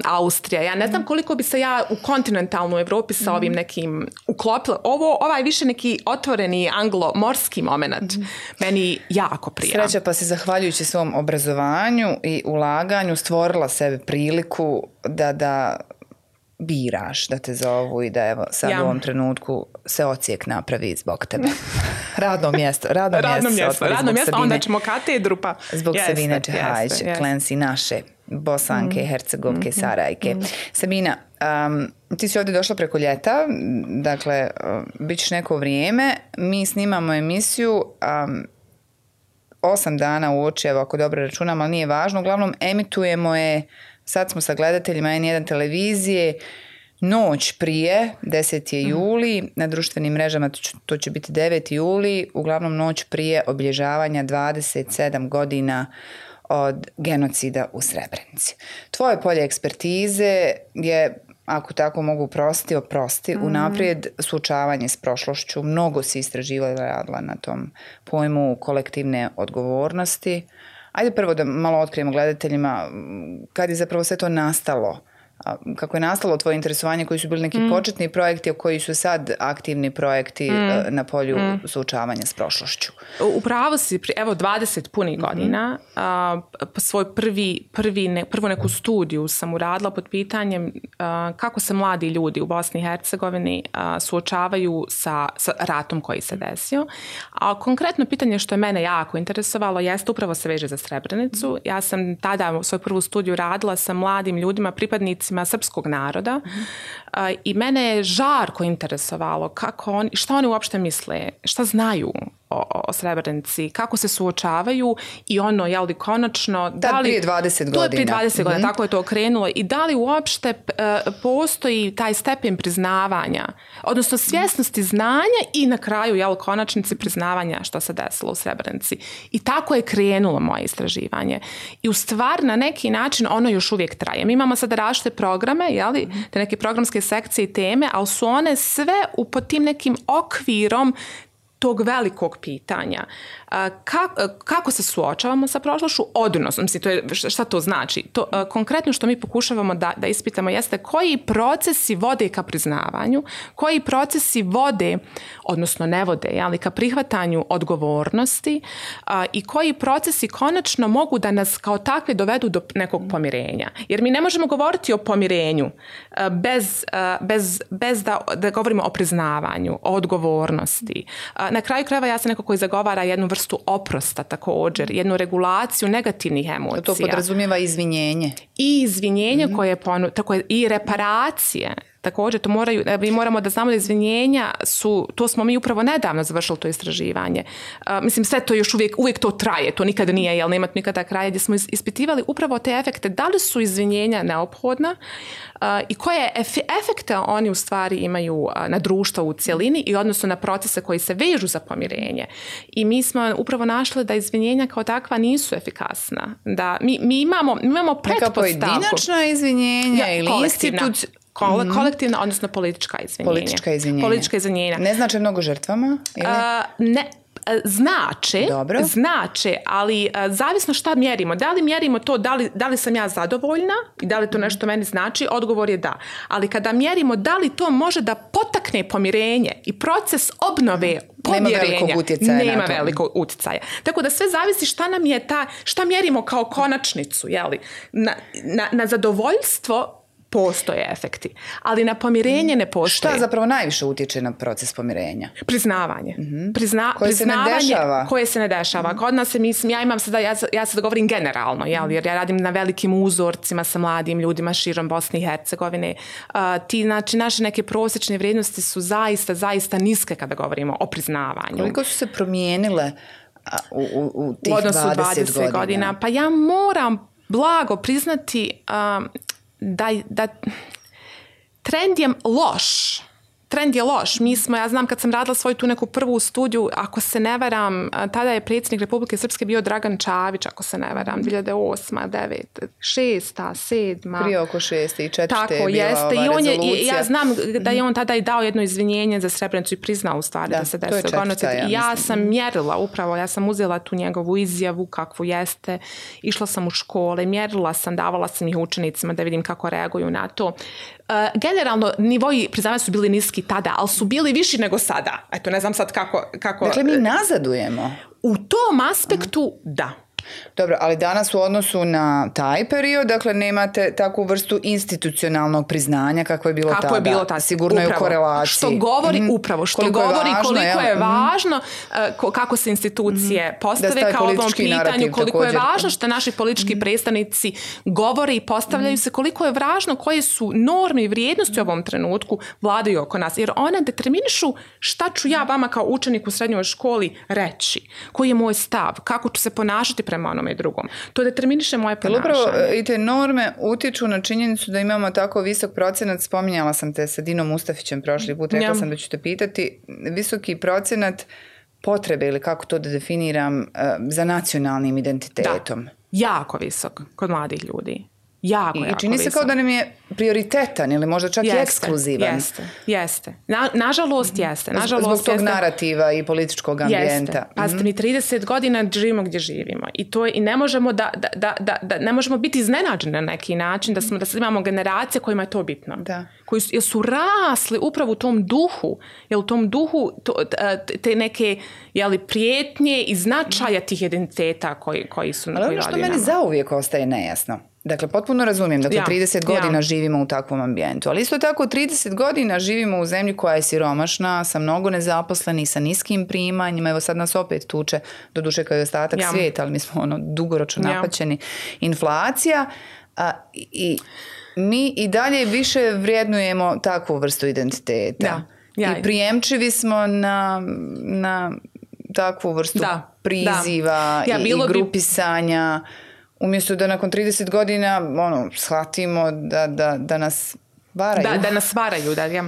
Austrija. Ja ne znam mhm. koliko bi se ja u kontinentalnu Europi sa ovim mhm. nekim uklopila. Ovo, ovaj više neki otvoreni anglo-morski moment meni jako prija. Sreća pa se zahvaljujući svom obrazovanju i ulaganju stvorila sebi priliku da, da biraš da te zovu i da evo sad u ovom trenutku se ocijek napravi zbog tebe. *laughs* Radno mjesto, radno, radno mjesto, radno mjesto, onda ćemo katedru pa... Zbog jeste, Sabine Čehajić, Klensi naše, Bosanke, mm. Hercegovke, mm-hmm. Sarajke. Mm-hmm. Sabina, ti si ovdje došla preko ljeta, dakle, um, bit ćeš neko vrijeme, mi snimamo emisiju osam dana u oči, evo ako dobro računam, ali nije važno, uglavnom emitujemo je sad smo sa gledateljima N1 televizije, noć prije, 10. je mm. juli, na društvenim mrežama to će, biti 9. juli, uglavnom noć prije obilježavanja 27 godina od genocida u Srebrenici. Tvoje polje ekspertize je ako tako mogu prosti, oprosti, mm. unaprijed suočavanje s prošlošću. Mnogo se istraživala i radila na tom pojmu kolektivne odgovornosti Ajde prvo da malo otkrijemo gledateljima kad je zapravo sve to nastalo kako je nastalo tvoje interesovanje koji su bili neki mm. početni projekti, a koji su sad aktivni projekti mm. e, na polju mm. suočavanja s prošlošću? Upravo si, evo 20 punih mhm. godina, svoj prvi, prvi prvu neku studiju sam uradila pod pitanjem kako se mladi ljudi u Bosni i Hercegovini suočavaju sa, ratom koji se desio. A konkretno pitanje što je mene jako interesovalo jeste upravo se veže za Srebrenicu. Ja sam tada svoju prvu studiju radila sa mladim ljudima, pripadnici pripadnicima srpskog naroda mhm. i mene je žarko interesovalo kako oni, šta oni uopšte misle, šta znaju, o, o Srebrenici, kako se suočavaju i ono, jel li konačno... Da, li, godina. To je prije 20 godina, mhm. tako je to okrenulo. I da li uopšte e, postoji taj stepen priznavanja, odnosno svjesnosti znanja i na kraju, jel, konačnici priznavanja što se desilo u Srebrenici. I tako je krenulo moje istraživanje. I u stvar na neki način ono još uvijek traje. Mi imamo sada različite programe, jel, mhm. te neke programske sekcije i teme, ali su one sve u pod tim nekim okvirom tog velikog pitanja kako, se suočavamo sa prošlošću? Odnosno, mislim, to je, šta to znači? To, konkretno što mi pokušavamo da, da ispitamo jeste koji procesi vode ka priznavanju, koji procesi vode, odnosno ne vode, ali ka prihvatanju odgovornosti i koji procesi konačno mogu da nas kao takve dovedu do nekog pomirenja. Jer mi ne možemo govoriti o pomirenju bez, bez, bez da, govorimo o priznavanju, o odgovornosti. Na kraju krajeva ja sam neko koji zagovara jednu vrstu oprosta također, jednu regulaciju negativnih emocija. To podrazumijeva izvinjenje. I izvinjenje koje je ponu, tako je, i reparacije također to moraju, e, mi moramo da znamo da izvinjenja su, to smo mi upravo nedavno završili to istraživanje. E, mislim, sve to još uvijek, uvijek to traje, to nikada nije, jel nema nikada kraja, gdje smo ispitivali upravo te efekte, da li su izvinjenja neophodna e, i koje efekte oni u stvari imaju na društvo u cjelini i odnosno na procese koji se vežu za pomirenje. I mi smo upravo našli da izvinjenja kao takva nisu efikasna. Da mi, mi imamo, imamo pretpostavku. Neka izvinjenja ili institut, Mhm. kolektivna, odnosno politička izvinjenja. Politička izvinjenja. Politička Ne znači mnogo žrtvama? Ili? ne, Znači, Dobro. znači, ali zavisno šta mjerimo. Da li mjerimo to da li, da li sam ja zadovoljna i da li to mhm. nešto meni znači, odgovor je da. Ali kada mjerimo da li to može da potakne pomirenje i proces obnove pomirenja mhm. Nema velikog utjecaja. Nema velikog utjecaja. Tako da sve zavisi šta nam je ta, šta mjerimo kao konačnicu, jeli? Na, na, na zadovoljstvo postoje efekti. Ali na pomirenje ne postoje. Šta zapravo najviše utječe na proces pomirenja? Priznavanje. Mhm. Prizna, koje priznavanje se ne dešava. Koje se ne dešava. Mhm. Kod nas mislim, ja imam sada, ja, ja sad govorim generalno, jel, jer ja radim na velikim uzorcima sa mladim ljudima širom Bosne i Hercegovine. ti, znači, naše neke prosječne vrijednosti su zaista, zaista niske kada govorimo o priznavanju. Koliko su se promijenile u, u, u tih 20, godina? Pa ja moram blago priznati da, da trend je loš trend je loš. Mi smo, ja znam kad sam radila svoju tu neku prvu studiju, ako se ne varam, tada je predsjednik Republike Srpske bio Dragan Čavić, ako se ne varam, 2008. 9. 6. 7. Prije oko 6. i 4. Tako, je jeste. I on je, ja znam da je mhm. on tada i dao jedno izvinjenje za Srebrenicu i priznao u stvari da, se desio ono, Ja, ja sam mjerila upravo, ja sam uzela tu njegovu izjavu kakvu jeste, išla sam u škole, mjerila sam, davala sam ih učenicima da vidim kako reaguju na to. Eh, generalno nivoji priznavanja su bili niski tada, ali su bili viši nego sada. Eto, ne znam sad kako... kako... Dakle, mi eh, nazadujemo. U tom aspektu, da. Dobro, ali danas u odnosu na taj period, dakle, nemate takvu vrstu institucionalnog priznanja kako je bilo kako tada. je bilo tada. Sigurno upravo. je u korelaciji. Što govori, mm. upravo, što koliko govori je važno, koliko je mhm. važno eh, kako se institucije mm. postave kao ovom pitanju, koliko također. je važno što naši politički mhm. predstavnici govore i postavljaju mhm. se, koliko je važno koje su norme i vrijednosti u ovom trenutku vladaju oko nas. Jer one determinišu šta ću ja vama kao učenik u srednjoj školi reći, koji je moj stav, kako ću se ponašati prema prema onome drugom. To determiniše moje ponašanje. Upravo e, i te norme utječu na činjenicu da imamo tako visok procenat, spominjala sam te sa Dinom Ustafićem prošli put, rekla sam da ću te pitati, visoki procenat potrebe ili kako to da definiram e, za nacionalnim identitetom. Da, jako visok kod mladih ljudi. Jako, I, čini se kao da nam je prioritetan ili možda čak i ekskluzivan. Jeste, jeste. nažalost mhm. jeste. Nažalost, Zbog tog jeste. narativa i političkog ambijenta. Jeste. Mhm. mi 30 godina živimo gdje živimo i to i ne možemo da, da, da, da, ne možemo biti iznenađeni na neki način da, smo, da sad imamo generacije kojima je to bitno. Koji su, su rasli upravo u tom duhu, jel u tom duhu te neke prijetnje i značaja mhm. tih identiteta koji, koji su Ali ono što meni zauvijek ostaje nejasno Dakle, potpuno razumijem. Dakle, ja. 30 godina živimo u takvom ambijentu. Ali isto tako, 30 godina živimo u zemlji koja je siromašna, sa mnogo nezaposlenih, sa niskim primanjima. Evo sad nas opet tuče, doduše kao i ostatak svijeta, ali mi smo ono dugoročno napaćeni. Inflacija i mi i dalje više vrijednujemo takvu vrstu identiteta. I prijemčivi smo na, na takvu vrstu priziva i, i grupisanja umjesto da nakon 30 godina ono, shvatimo da, da, da nas varaju. Da, da nas varaju, da. Ja.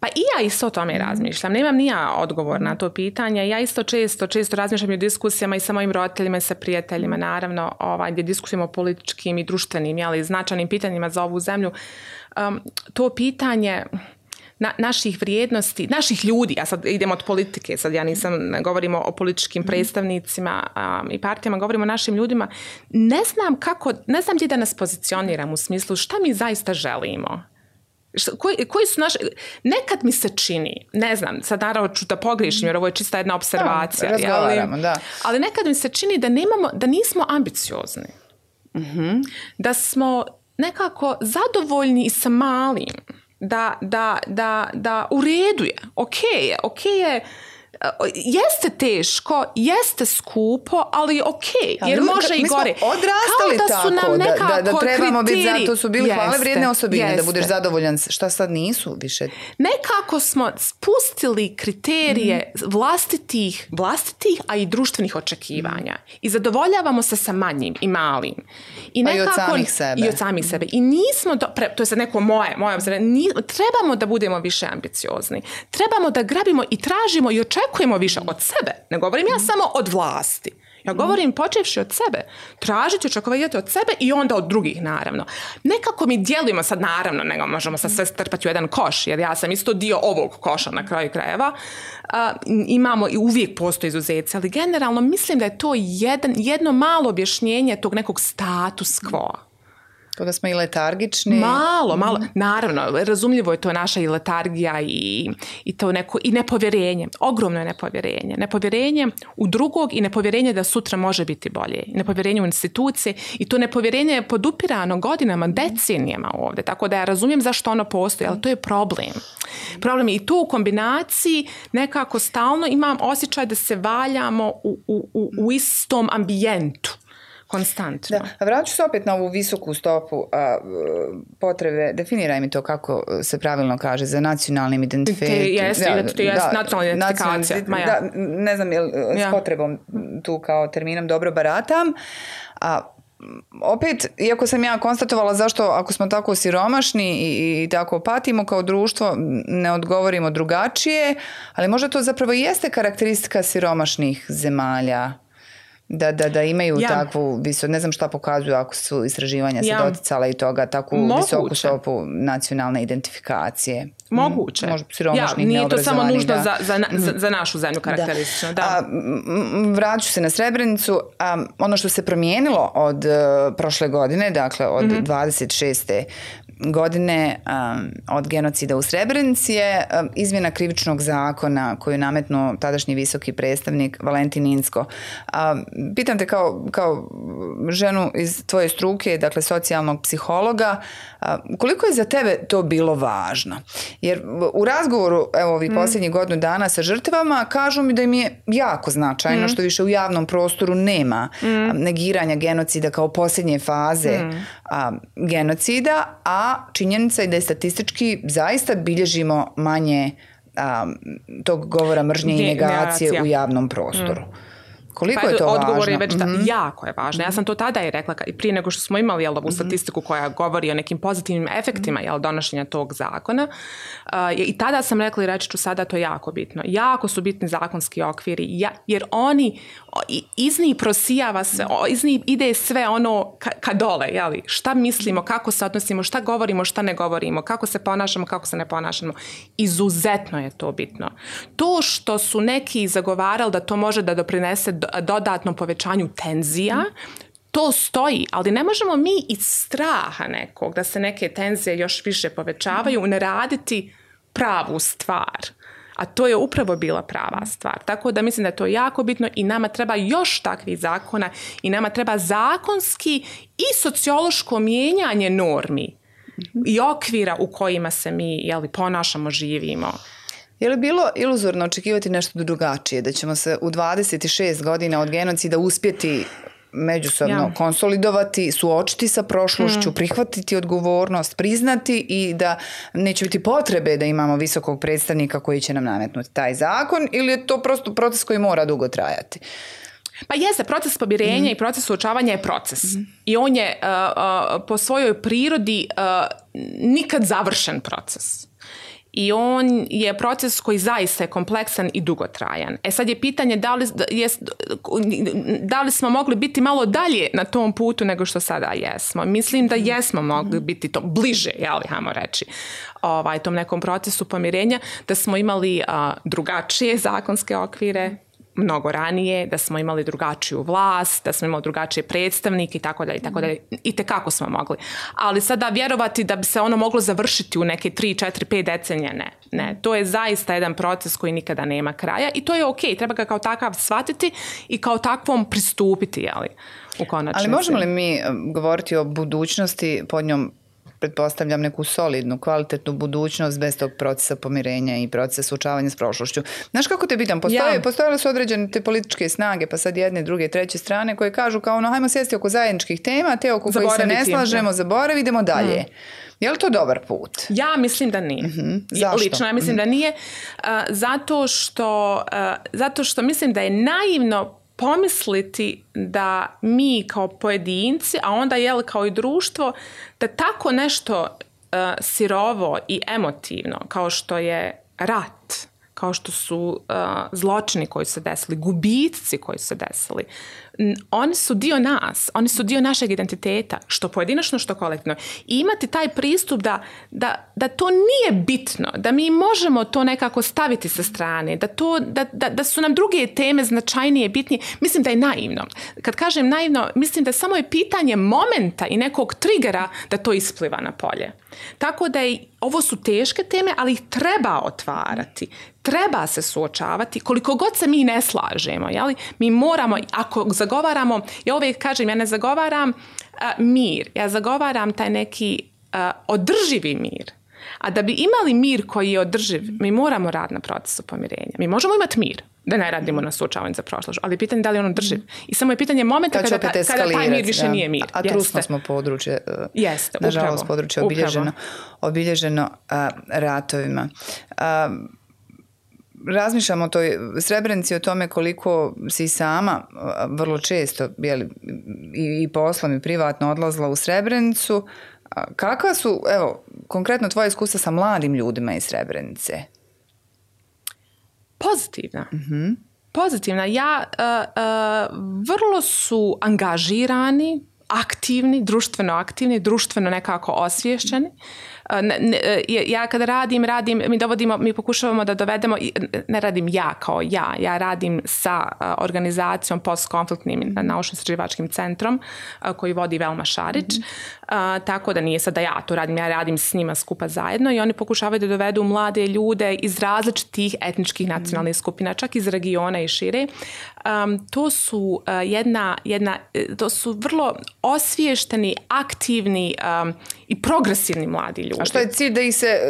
Pa i ja isto o tome razmišljam. Nemam ni ja odgovor na to pitanje. Ja isto često, često razmišljam i o diskusijama i sa mojim roditeljima i sa prijateljima, naravno, ovaj, gdje diskusijamo o političkim i društvenim, ali značajnim pitanjima za ovu zemlju. Um, to pitanje, naših vrijednosti, naših ljudi, a sad idemo od politike, sad ja nisam, govorimo o političkim mhm. predstavnicima i partijama, govorimo o našim ljudima, ne znam kako, ne znam gdje da nas pozicioniram u smislu šta mi zaista želimo. Koji, koji su Nekad mi se čini, ne znam, sad naravno ću da pogrišim jer ovo je čista jedna observacija. Da, ali, da. ali nekad mi se čini da, nemamo, da nismo ambiciozni. Mhm. Da smo nekako zadovoljni i sa malim da, da, da, da u redu je, ok je, ok je jeste teško, jeste skupo, ali ok, jer može i gore. Mi smo odrastali da su tako, da, trebamo biti, zato su bili jeste, hvale vrijedne osobine, jeste. da budeš zadovoljan, što sad nisu više. Nekako smo spustili kriterije mhm. vlastitih, vlastitih, a i društvenih očekivanja. Mhm. I zadovoljavamo se sa manjim i malim. I nekako, pa i od samih sebe. I od samih sebe. I nismo, do, to je sad neko moje, moje trebamo da budemo više ambiciozni. Trebamo da grabimo i tražimo i očekujemo očekujemo više od sebe. Ne govorim ja mhm. samo od vlasti. Ja govorim mhm. počevši od sebe. Tražiti, očekovati od sebe i onda od drugih, naravno. Nekako mi djelujemo sad, naravno, nego možemo sad sve mhm. strpati u jedan koš, jer ja sam isto dio ovog koša na kraju krajeva. imamo i uvijek postoje izuzeci, ali generalno mislim da je to jedan, jedno malo objašnjenje tog nekog status quo. Kao da smo i letargični. Malo, malo. Mhm. Naravno, razumljivo je to naša i letargija i, i to neko, i nepovjerenje. Ogromno je nepovjerenje. Nepovjerenje u drugog i nepovjerenje da sutra može biti bolje. Nepovjerenje u institucije i to nepovjerenje je podupirano godinama, mhm. decenijama ovdje. Tako da ja razumijem zašto ono postoji, ali to je problem. Problem je i tu u kombinaciji nekako stalno imam osjećaj da se valjamo u, u, u istom ambijentu konstantno. A vraću se opet na ovu visoku stopu a, e, potrebe. Definiraj mi to kako e, se pravilno kaže za nacionalnim identifikacijom. Jeste, identifikacija. ne znam jel e, ja. s potrebom tu kao terminom dobro baratam. A opet, iako sam ja konstatovala zašto ako smo tako siromašni i, i tako patimo kao društvo, ne odgovorimo drugačije, ali možda to zapravo jeste karakteristika siromašnih zemalja da, da, da imaju takvu visoku, ne znam šta pokazuju ako su istraživanja ja. se doticala i toga, takvu visoku stopu nacionalne identifikacije. Moguće. Možda ja, Nije to samo nužno mhm. Za, za, našu zemlju karakteristično. Da. vraću se na Srebrenicu. A, ono što se promijenilo od e, prošle godine, dakle od mm-hmm. 26 godine um, od genocida u Srebrenici je um, izmjena krivičnog zakona koju je nametnuo tadašnji visoki predstavnik Valentin Insko. Um, pitam te kao, kao ženu iz tvoje struke, dakle socijalnog psihologa, koliko je za tebe to bilo važno? Jer u razgovoru evo ovih mm. posljednjih godinu dana sa žrtvama kažu mi da im je jako značajno mm. što više u javnom prostoru nema mm. negiranja genocida kao posljednje faze genocida, a činjenica je da je statistički zaista bilježimo manje tog govora mržnje i negacije u javnom prostoru. Mm. Koliko pa, je to odgovor važno? je već mhm. jako je važno. Ja sam to tada i rekla prije nego što smo imali ovu mhm. statistiku koja govori o nekim pozitivnim efektima mhm. jel, donošenja tog zakona. I tada sam rekla i reći ću sada to jako bitno. Jako su bitni zakonski okviri ja, jer oni iz njih prosijava se, iz njih ide sve ono ka, ka dole. Jeli? Šta mislimo, kako se odnosimo, šta govorimo, šta ne govorimo, kako se ponašamo, kako se ne ponašamo. Izuzetno je to bitno. To što su neki zagovarali da to može da doprinese dodatnom povećanju tenzija, to stoji, ali ne možemo mi iz straha nekog da se neke tenzije još više povećavaju ne raditi pravu stvar. A to je upravo bila prava stvar. Tako da mislim da je to jako bitno i nama treba još takvih zakona i nama treba zakonski i sociološko mijenjanje normi i okvira u kojima se mi jeli, ponašamo, živimo. Je li bilo iluzorno očekivati nešto drugačije, da ćemo se u 26 godina od genocida uspjeti međusobno konsolidovati, suočiti sa prošlošću, hmm. prihvatiti odgovornost, priznati i da neće biti potrebe da imamo visokog predstavnika koji će nam nametnuti taj zakon ili je to prosto proces koji mora dugo trajati? Pa jeste, proces pobirenja hmm. i proces suočavanja je proces. Hmm. I on je po svojoj prirodi nikad završen proces i on je proces koji zaista je kompleksan i dugotrajan. E sad je pitanje da li, da li smo mogli biti malo dalje na tom putu nego što sada jesmo. Mislim da jesmo mogli mhm. biti to bliže, jel, hajmo reći, ovaj, tom nekom procesu pomirenja, da smo imali drugačije zakonske okvire, mnogo ranije, da smo imali drugačiju vlast, da smo imali drugačije predstavnike i tako dalje i tako mhm. dalje. I kako smo mogli. Ali sada vjerovati da bi se ono moglo završiti u neke 3, 4, 5 decenija, ne. ne. To je zaista jedan proces koji nikada nema kraja i to je ok, treba ga kao takav shvatiti i kao takvom pristupiti, jeli, u konačnici. Ali možemo li mi eh, govoriti o budućnosti pod njom pretpostavljam neku solidnu, kvalitetnu budućnost bez tog procesa pomirenja i procesa sučavanja s prošlošću. Znaš kako te pitam, postoje, ja. postojale su određene te političke snage, pa sad jedne, druge, treće strane koje kažu kao ono, hajmo sjesti oko zajedničkih tema, te oko kojih se ne slažemo, da. zaboravi, idemo mm. dalje. Je li to dobar put? Ja mislim da nije. mm Zašto? ja mislim da mm. nije. zato, što, zato što mislim da je naivno pomisliti da mi kao pojedinci, a onda jel kao i društvo, da tako nešto e, sirovo i emotivno kao što je rat, kao što su e, zločini koji se desili, gubitci koji se desili, oni su dio nas, oni su dio našeg identiteta, što pojedinačno, što kolektivno. I imati taj pristup da, da, da to nije bitno, da mi možemo to nekako staviti sa strane, da, to, da, da su nam druge teme značajnije, bitnije, mislim da je naivno. Kad kažem naivno, mislim da samo je pitanje momenta i nekog trigera da to ispliva na polje. Tako da ovo su teške teme, ali ih treba otvarati treba se suočavati koliko god se mi ne slažemo jeli mi moramo ako zagovaramo, ja uvijek kažem, ja ne zagovaram e, mir, ja zagovaram taj neki e, održivi mir. A da bi imali mir koji je održiv, mi moramo rad na procesu pomirenja. Mi možemo imati mir, da ne radimo na suočavanju za prošlošću, ali pitanje da li on održiv. Mhm. I samo je pitanje momenta kada, kada, taj mir više nije mir. A, a trusno smo područje, e, Jeste, nažalost područje obilježeno, obilježeno ratovima razmišljam o toj srebrenici, o tome koliko si sama vrlo često i, i poslom i privatno odlazila u srebrenicu. Kakva su, evo, konkretno tvoje iskustva sa mladim ljudima iz srebrenice? Pozitivna. Mhm. Pozitivna. Ja, vrlo su angažirani, aktivni, društveno aktivni, društveno nekako osvješćeni. E, ja kada radim, radim, mi dovodimo, mi pokušavamo da dovedemo, ne radim ja kao ja, ja radim sa organizacijom postkonfliktnim naučno-istraživačkim centrom koji vodi Velma Šarić, mhm. tako da nije sada ja to radim, ja radim s njima skupa zajedno i oni pokušavaju da dovedu mlade ljude iz različitih etničkih mhm. nacionalnih skupina, čak iz regiona i šire. to su jedna, jedna, e, to su vrlo osviješteni, aktivni i progresivni mladi ljudi. A što je cilj da ih se e,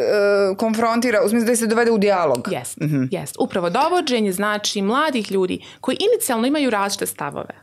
konfrontira, u smislu da ih se dovede u dijalog? Mhm. Jest, Upravo dovođenje znači mladih ljudi koji inicijalno imaju različite stavove.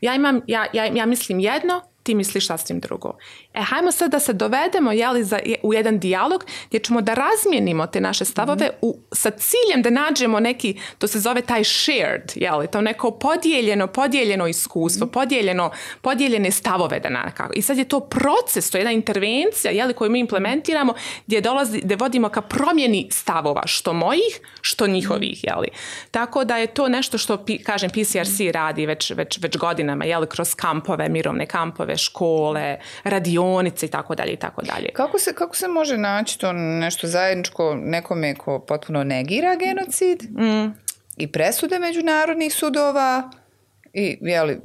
Ja, ja, ja mislim jedno, ti misliš sasvim drugo. E, hajmo sad da se dovedemo za, u jedan dijalog gdje ćemo da razmijenimo te naše stavove mhm. u, sa ciljem da nađemo neki, to se zove taj shared, jeli, to neko podijeljeno, podijeljeno iskustvo, mhm. podijeljeno, podijeljene stavove da kako I sad je to proces, to je jedna intervencija jeli, koju mi implementiramo gdje, dolazi, gdje vodimo ka promjeni stavova, što mojih, što njihovih. Mhm. Jeli. Tako da je to nešto što, kažem, PCRC radi već, već, već godinama, jeli, kroz kampove, mirovne kampove, škole, radi, radionice i tako dalje i tako dalje. Kako se, kako se može naći to nešto zajedničko nekome ko potpuno negira genocid mm. i presude međunarodnih sudova i jeli,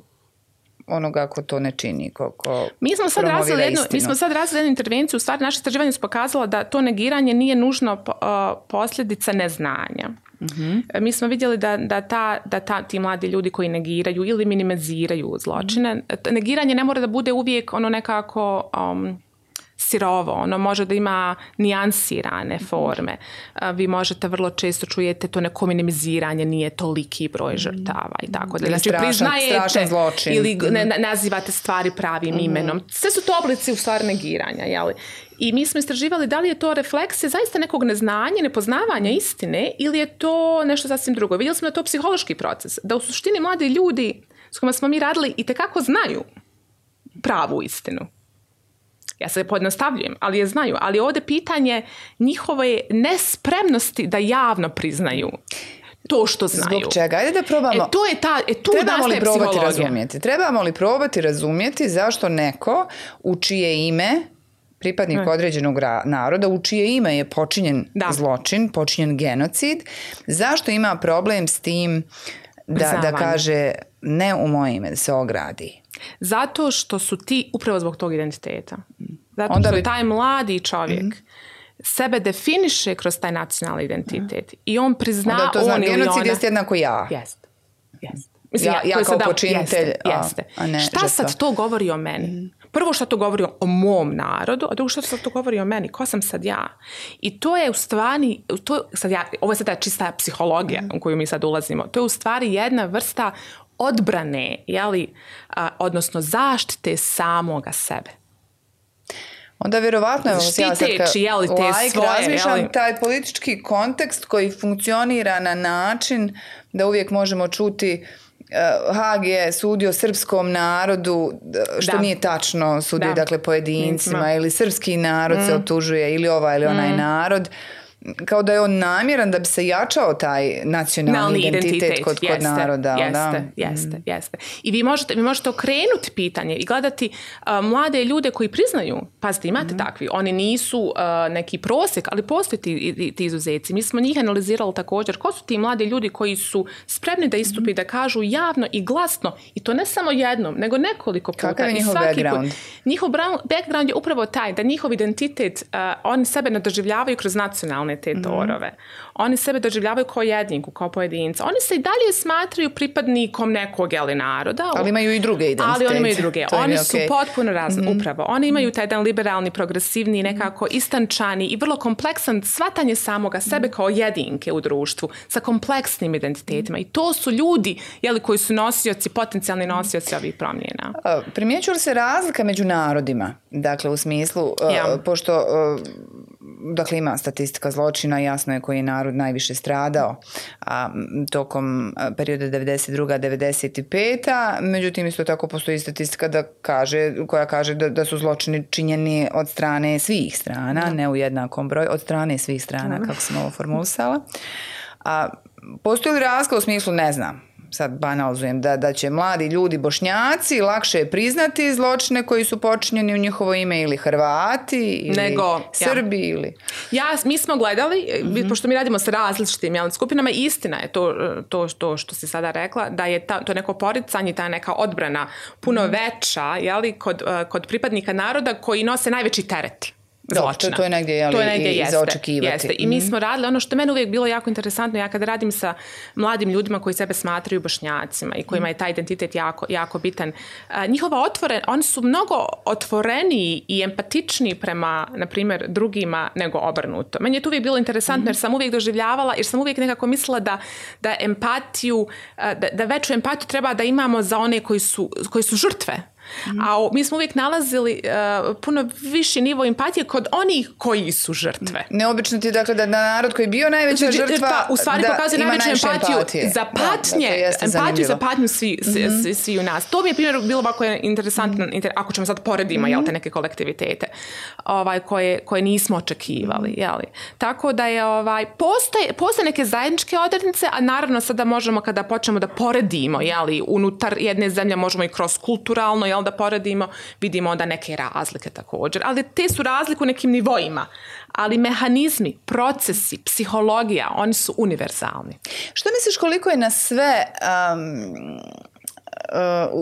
onoga ako to ne čini, ko, mi smo sad razvili jednu, Mi smo sad razvili jednu intervenciju, u naše istraživanje su pokazalo da to negiranje nije nužno posljedica neznanja mm Mi smo vidjeli da, da, ta, da ta, ti mladi ljudi koji negiraju ili minimiziraju zločine, mm negiranje ne mora da bude uvijek ono nekako um, sirovo, ono može da ima nijansirane mhm. forme. Vi možete vrlo često čujete to neko minimiziranje, nije toliki broj mhm. žrtava i tako mhm. da. Znači priznajete ili ne, nazivate stvari pravim imenom. Sve su to oblici u stvari negiranja, jeli? I mi smo istraživali da li je to refleksija zaista nekog neznanja, nepoznavanja istine ili je to nešto sasvim drugo. Vidjeli smo da je to psihološki proces, da u suštini mladi ljudi s kojima smo mi radili i tekako znaju pravu istinu. Ja se pojednostavljujem, ali je znaju. Ali ovdje pitanje njihove nespremnosti da javno priznaju to što znaju. Zbog čega? Ajde da probamo. E, to je ta, e, tu trebamo li probati Trebamo li probati razumjeti zašto neko u čije ime pripadnik hm. određenog naroda u čije ime je počinjen da. zločin, počinjen genocid, zašto ima problem s tim da, da kaže ne u moje ime, da se ogradi? Zato što su ti, upravo zbog tog identiteta, zato Onda što taj mladi čovjek mhm. sebe definiše kroz taj nacionalni identitet. Mhm. I on prizna to genocid jeste jednako ja. Jeste. ja, ja, ja kao da, počinitelj. Jeste, ne, Šta sad to govori o meni? Mhm prvo što to govori o mom narodu, a drugo što to govori o meni, ko sam sad ja. I to je u stvari, to, sad ja, ovo je sad ta čista psihologija mhm. u koju mi sad ulazimo, to je u stvari jedna vrsta odbrane, jeli, a, odnosno zaštite samoga sebe. Onda vjerovatno je štiteći, ja jeli, te like, razmišljam taj politički kontekst koji funkcionira na način da uvijek možemo čuti Hag je sudio srpskom narodu, što nije tačno sudio, dakle, pojedincima, ili srpski narod se mm. otužuje, ili ovaj ili onaj mm. narod kao da je on namjeran da bi se jačao taj nacionalni identitet, kod, jeste, naroda. Jeste, da? Mm. jeste, jeste. I vi možete, vi možete okrenuti pitanje i gledati mlade ljude koji priznaju, pazite, imate mm-hmm. takvi, oni nisu neki prosjek, ali postoje ti, ti izuzeci. Mi smo njih analizirali također. Ko su ti mladi ljudi koji su spremni da istupi, mm-hmm. da kažu javno i glasno, i to ne samo jednom, nego nekoliko puta. Kakav je njihov background? Put, njihov background je upravo taj da njihov identitet, oni sebe ne kroz nacionalne kommit till ett mm. oni sebe doživljavaju kao jedinku, kao pojedinca. Oni se i dalje smatraju pripadnikom nekog ili naroda. Ali imaju i druge identitete. Ali oni imaju druge. oni su potpuno razni mhm. upravo. Oni imaju taj jedan liberalni, progresivni, nekako istančani i vrlo kompleksan svatanje samoga sebe kao jedinke u društvu sa kompleksnim identitetima. I to su ljudi jeli, koji su nosioci, potencijalni nosioci ovih promjena. Primjećuje li se razlika među narodima? Dakle, u smislu, pošto dakle ima statistika zločina, jasno je koji je narod najviše stradao a, tokom perioda 92-95. Međutim, isto tako postoji statistika da kaže, koja kaže da, da su zločini činjeni od strane svih strana, ne u jednakom broju, od strane svih strana, kako sam ovo formulisala. A, postoji li razlika u smislu, ne znam, sad banalizujem, da, da će mladi ljudi bošnjaci lakše je priznati zločine koji su počinjeni u njihovo ime ili Hrvati ili Nego, Srbi ili... Ja, mi smo gledali, e, mhm. pošto mi radimo sa različitim skupinama, istina je to, e, to, što si sada rekla, da je ta, to neko poricanje, ta neka odbrana puno mhm. veća kod, e, kod pripadnika naroda koji nose najveći tereti zločina. To, je negdje, ali, to je i, za očekivati. I mi mhm. smo radili, ono što je meni uvijek bilo jako interesantno, ja kad radim sa mladim ljudima koji sebe smatraju bošnjacima i kojima je mhm. taj identitet jako, jako bitan, njihova otvoren, oni su mnogo otvoreniji i empatičniji prema, na primjer, drugima nego obrnuto. Meni je to uvijek bilo interesantno jer mhm. sam uvijek doživljavala, jer sam uvijek nekako mislila da, da empatiju, da, da veću empatiju treba da imamo za one koji su, koji su žrtve Mm. A mi smo uvijek nalazili e, puno viši nivo empatije kod onih koji su žrtve. Mm. Neobično ti dakle da narod koji je bio najveća znači, e, žrtva pa, u stvari da pokazuje najveću empatiju za patnje, empatiju za patnju mhm. svi, u nas. To mi je primjer bilo ovako interesantno, mhm. ako ćemo sad poredimo jel, mhm. te neke kolektivitete ovaj, koje, koje nismo očekivali. Tako da je ovaj, postoje, postoje neke zajedničke odrednice, a naravno sada možemo kada počnemo da poredimo jeli, unutar jedne zemlje možemo i kroz kulturalno, jel da poredimo, vidimo onda neke razlike također. Ali te su razlike u nekim nivoima, ali mehanizmi, procesi, psihologija, oni su univerzalni. Što misliš koliko je na sve...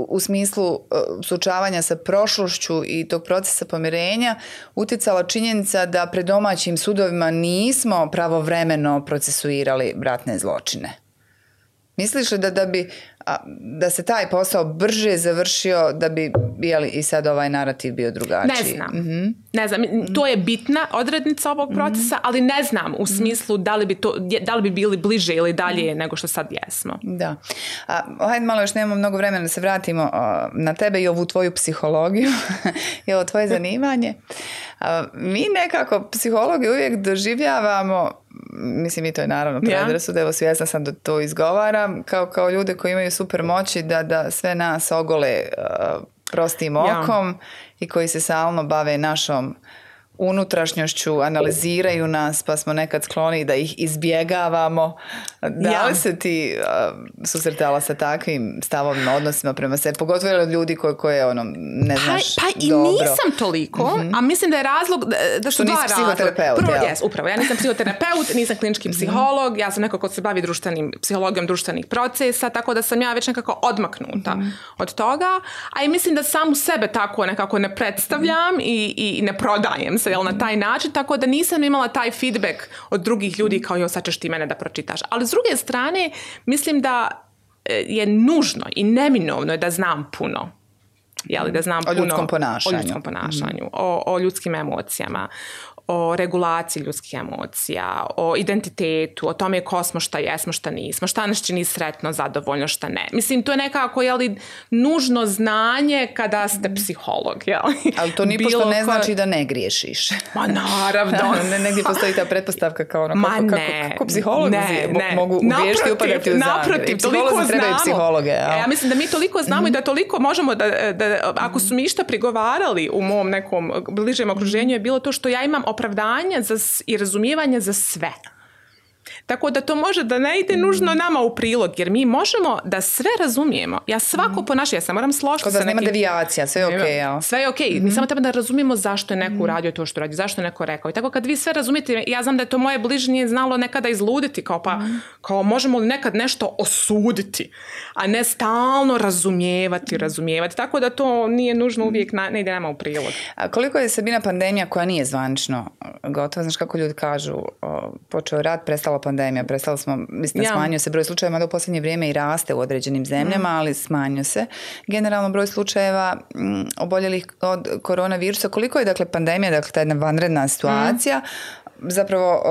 U, smislu e, sučavanja sa prošlošću i tog procesa pomirenja utjecala činjenica da pred domaćim sudovima nismo pravovremeno procesuirali bratne zločine. Misliš li da, da bi da se taj posao brže završio da bi jeli, i sad ovaj narativ bio drugačiji. Ne znam. Mhm ne znam, mm. to je bitna odrednica ovog mm. procesa, ali ne znam u mm. smislu da li bi, to, da li bi bili bliže ili dalje nego što sad jesmo. Da. A, hajde malo još nemamo mnogo vremena da se vratimo na tebe i ovu tvoju psihologiju *laughs* i ovo tvoje zanimanje. mi nekako psihologi uvijek doživljavamo mislim i to je naravno predrasud, ja. evo svjesna sam da to izgovaram, kao, kao ljude koji imaju super moći da, da sve nas ogole prostim okom i koji se stalno bave našom unutrašnjošću analiziraju nas pa smo nekad skloni da ih izbjegavamo. Da ja. li se ti uh, susretala sa takvim stavovima, odnosima prema sebi? Pogotovo od ljudi koje, ono, ne pa, znaš pa, i nisam toliko, mhm. a mislim da je razlog da, što dva psihoterapeut. Prvo, jes, upravo. Ja nisam psihoterapeut, nisam klinički mhm. psiholog, ja sam neko ko se bavi društvenim, psihologijom društvenih procesa, tako da sam ja već nekako odmaknuta mhm. od toga. A i mislim da u sebe tako nekako ne predstavljam i, i ne prodajem se na taj način, tako da nisam imala taj feedback od drugih ljudi kao joj sad ćeš ti mene da pročitaš. Ali s druge strane, mislim da e, je nužno i neminovno je da znam puno. da znam o puno ljudskom ponašanju. o ponašanju, o, o ljudskim emocijama, o regulaciji ljudskih emocija, o identitetu, o tome ko smo, šta jesmo, šta nismo, šta nas čini sretno, zadovoljno, šta ne. Mislim, to je nekako, ali nužno znanje kada ste psiholog, jel'? Ali to nipošto *laughs* ne znači da ne griješiš. Ma naravno. *laughs* ne, negdje postoji ta pretpostavka kao ono, kako, psihologi ne, kako, kako ne, mogu upadati u Naprotiv, toliko znamo. psihologe. Ja. E, ja mislim da mi toliko znamo i mhm. da toliko možemo da, da ako su mi išta prigovarali u mom nekom bližem okruženju je bilo to što ja imam opravdanje za, i razumijevanje za sve. Tako da to može da ne ide nužno mm. nama u prilog, jer mi možemo da sve razumijemo. Ja svako mm. ponašanje, ja se moram složiti sa nekim... nema devijacija, sve je okej. Okay, Sve je okej. Mi mhm. samo treba da razumijemo zašto je neko mhm. uradio to što radi, zašto je neko rekao. I tako kad vi sve razumijete, ja znam da je to moje bližnje znalo nekada izluditi, kao pa, mhm. kao možemo li nekad nešto osuditi, a ne stalno razumijevati, razumijevati. Tako da to nije nužno uvijek, na, ne ide nama u prilog. koliko je Sabina pandemija koja nije zvanično gotovo znaš kako ljudi kažu, počeo rad prestala pandemija, prestali smo, mislim, smanjio se broj slučajeva, da u posljednje vrijeme i raste u određenim zemljama, mhm. ali smanjio se. Generalno broj slučajeva mm, oboljelih od koronavirusa, koliko je dakle pandemija, dakle ta jedna vanredna mhm. situacija, zapravo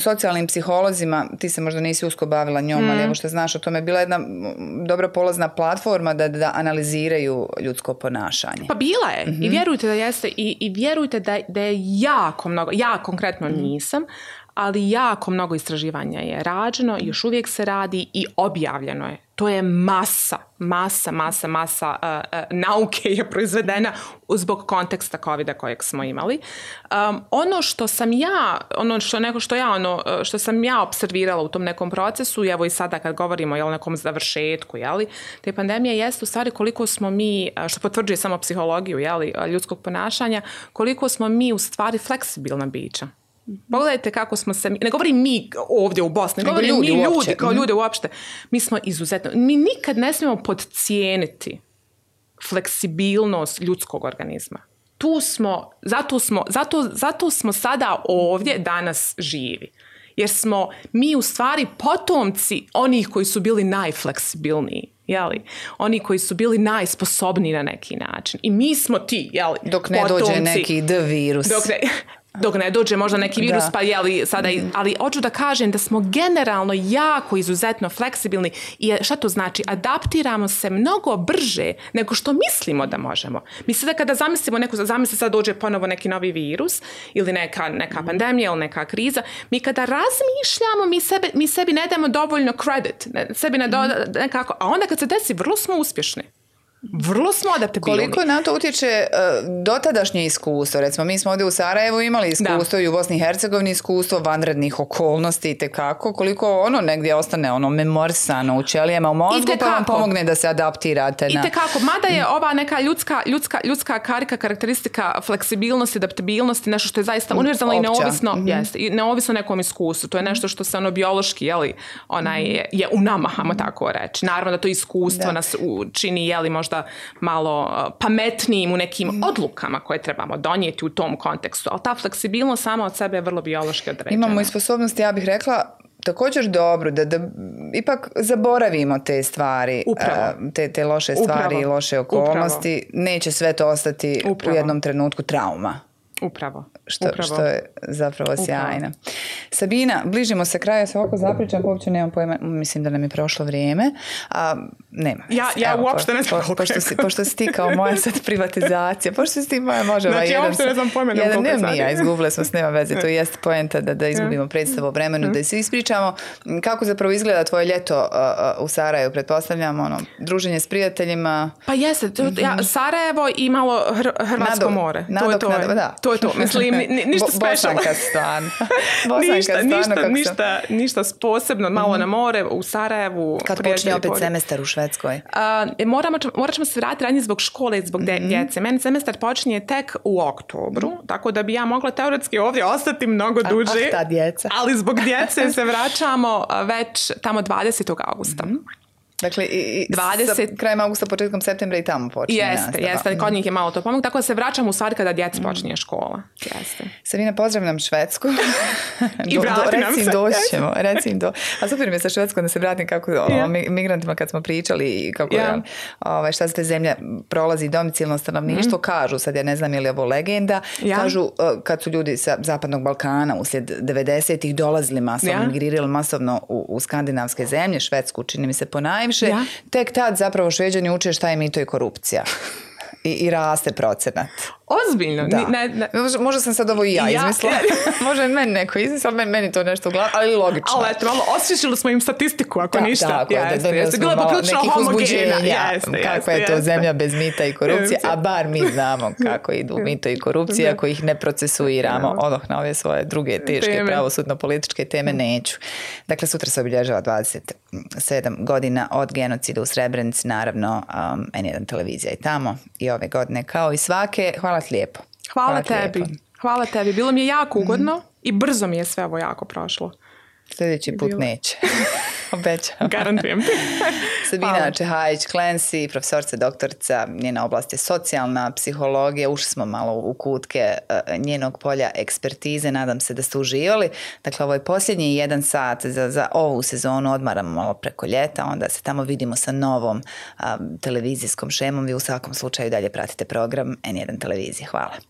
socijalnim psiholozima, ti se možda nisi usko bavila njom, ali mhm. evo što znaš o tome, je bila jedna dobra polazna platforma da, da analiziraju ljudsko ponašanje. Pa bila je i vjerujte da jeste i, i vjerujte da, da je jako mnogo, ja konkretno nisam, ali jako mnogo istraživanja je rađeno, još uvijek se radi i objavljeno je. To je masa, masa, masa, masa e, e, nauke je proizvedena zbog konteksta covid kojeg smo imali. Um, ono što sam ja, ono što neko što ja, ono e, što sam ja observirala u tom nekom procesu, evo i sada kad govorimo o nekom završetku, jeli, te pandemije jest u stvari koliko smo mi, što potvrđuje samo psihologiju jeli, ljudskog ponašanja, koliko smo mi u stvari fleksibilna bića. Pogledajte kako smo se, ne govorim mi ovdje u Bosni, ne govorim ljudi mi ljudi, uopće. kao mhm. ljudi uopšte. Mi smo izuzetno, mi nikad ne smijemo podcijeniti fleksibilnost ljudskog organizma. Tu smo, zato smo, zato, zato smo sada ovdje danas živi. Jer smo mi u stvari potomci onih koji su bili najfleksibilniji jeli, oni koji su bili najsposobniji na neki način. I mi smo ti, jeli, Dok ne dođe neki D virus. Dok ne, dok ne dođe možda neki virus, da. pa sada, mhm. ali hoću da kažem da smo generalno jako izuzetno fleksibilni i šta to znači? Adaptiramo se mnogo brže nego što mislimo da možemo. Mi sada kada zamislimo neku, zamisli sad dođe ponovo neki novi virus ili neka, neka mhm. pandemija ili neka kriza, mi kada razmišljamo, mi sebi, mi sebi ne damo dovoljno credit, sebi ne mhm. nekako, a onda kad se desi, vrlo smo uspješni vrlo smo adaptabilni. Koliko na to utječe uh, dotadašnje iskustvo? Recimo, mi smo ovdje u Sarajevu imali iskustvo i u Bosni i Hercegovini iskustvo vanrednih okolnosti i tekako. Koliko ono negdje ostane ono memorsano u ćelijama u mozgu pa vam pomogne da se adaptirate. Na... I tekako, mada je ova neka ljudska, ljudska, ljudska karika, karakteristika fleksibilnosti, adaptabilnosti, nešto što je zaista univerzalno i neovisno, mm i neovisno nekom iskustvu. To je nešto što se ono biološki, jeli, onaj, je, mhm. je u nama, tako reći. Naravno da to iskustvo nas u, čini, jeli, možda malo e, pametnijim u nekim mm. odlukama koje trebamo donijeti u tom kontekstu. Ali ta fleksibilnost sama od sebe je vrlo biološka određena. Imamo i sposobnosti, ja bih rekla, također dobro da, da ipak zaboravimo te stvari e, te, te loše stvari i loše okolnosti neće sve to ostati u jednom trenutku trauma Upravo. Što, što je zapravo sjajno. Sabina, bližimo se kraju, ja se ovako zapričam, uopće nemam pojma, mislim da nam je prošlo vrijeme. A, nema. Ja, ja uopšte ne znam po, pošto, si, pošto si ti kao moja sad *laughs* privatizacija, pošto si ti moja možda... znači, ja uopšte ne znam pojma. ja, smo s nema veze, to *laughs* jest poenta da, da izgubimo predstavu o vremenu, da se ispričamo kako zapravo izgleda tvoje ljeto u Sarajevu, pretpostavljam, ono, druženje s prijateljima. Pa jeste, to, ja, mhm. Sarajevo imalo Hrvatsko more. to je to. da to je Mislim, ništa Bo, stan. *laughs* ništa, ništa, ništa, posebno. Malo mhm. na more, u Sarajevu. Kad počne opet semestar u Švedskoj? E, moramo, morat ćemo se vratiti ranije zbog škole i zbog mhm. djece. Meni semestar počinje tek u oktobru, mhm. tako da bi ja mogla teoretski ovdje ostati mnogo ah, duže. Ali zbog djece *laughs* se vraćamo već tamo 20. augusta. Dakle, i, 20... krajem augusta, početkom septembra i tamo počinje Jeste, jeste. Kod njih je malo to pomog. Tako da se vraćam u sad kada djec mm. počinje škola. Jeste. Savina, pozdrav *laughs* *laughs* nam Švedsku. I do, se. doćemo. do... A super mi je sa Švedskom da se vratim kako o migrantima kad smo pričali i kako yeah. ovaj, šta te zemlja prolazi domicilno stanovništvo. Mm. Kažu, sad ja ne znam je li ovo legenda, kažu e, kad su ljudi sa Zapadnog Balkana uslijed 90-ih dolazili masovno, migrirali masovno u, skandinavske zemlje, Švedsku čini mi se po tek tad zapravo šveđani uče šta je mito i korupcija. *laughs* i, i raste procenat. Ozbiljno? Ne, ne. Možda sam sad ovo i ja, ja izmislila. *laughs* Možda je meni neko izmislila, meni, meni to nešto u ali logično. Ali eto, malo osjećali smo im statistiku, ako da, ništa. Tako, jeste, da, da, je kako je to zemlja bez mita i korupcije, a bar mi znamo kako idu mito i korupcija, ako ih ne procesuiramo. Odoh na ove svoje druge teške pravosudno-političke teme neću. Dakle, sutra se obilježava 27 godina od genocida u Srebrenici, naravno, um, N1 televizija i tamo i ove godine, kao i svake. Hvala ti lijepo. Hvala, Hvala tebi. Hvala tebi. Bilo mi je jako mhm. ugodno i brzo mi je sve ovo jako prošlo. Sljedeći put Bilo. neće. *laughs* Obećam. Garantujem *laughs* Sabina Čehajić, Clancy, profesorca, doktorca, njena oblast je socijalna psihologija. Ušli smo malo u kutke eh, njenog polja ekspertize. Nadam se da ste uživali. Dakle, ovo je posljednji jedan sat za, za ovu sezonu. Odmaramo malo preko ljeta. Onda se tamo vidimo sa novom eh, televizijskom šemom. Vi u svakom slučaju dalje pratite program N1 televizije. Hvala.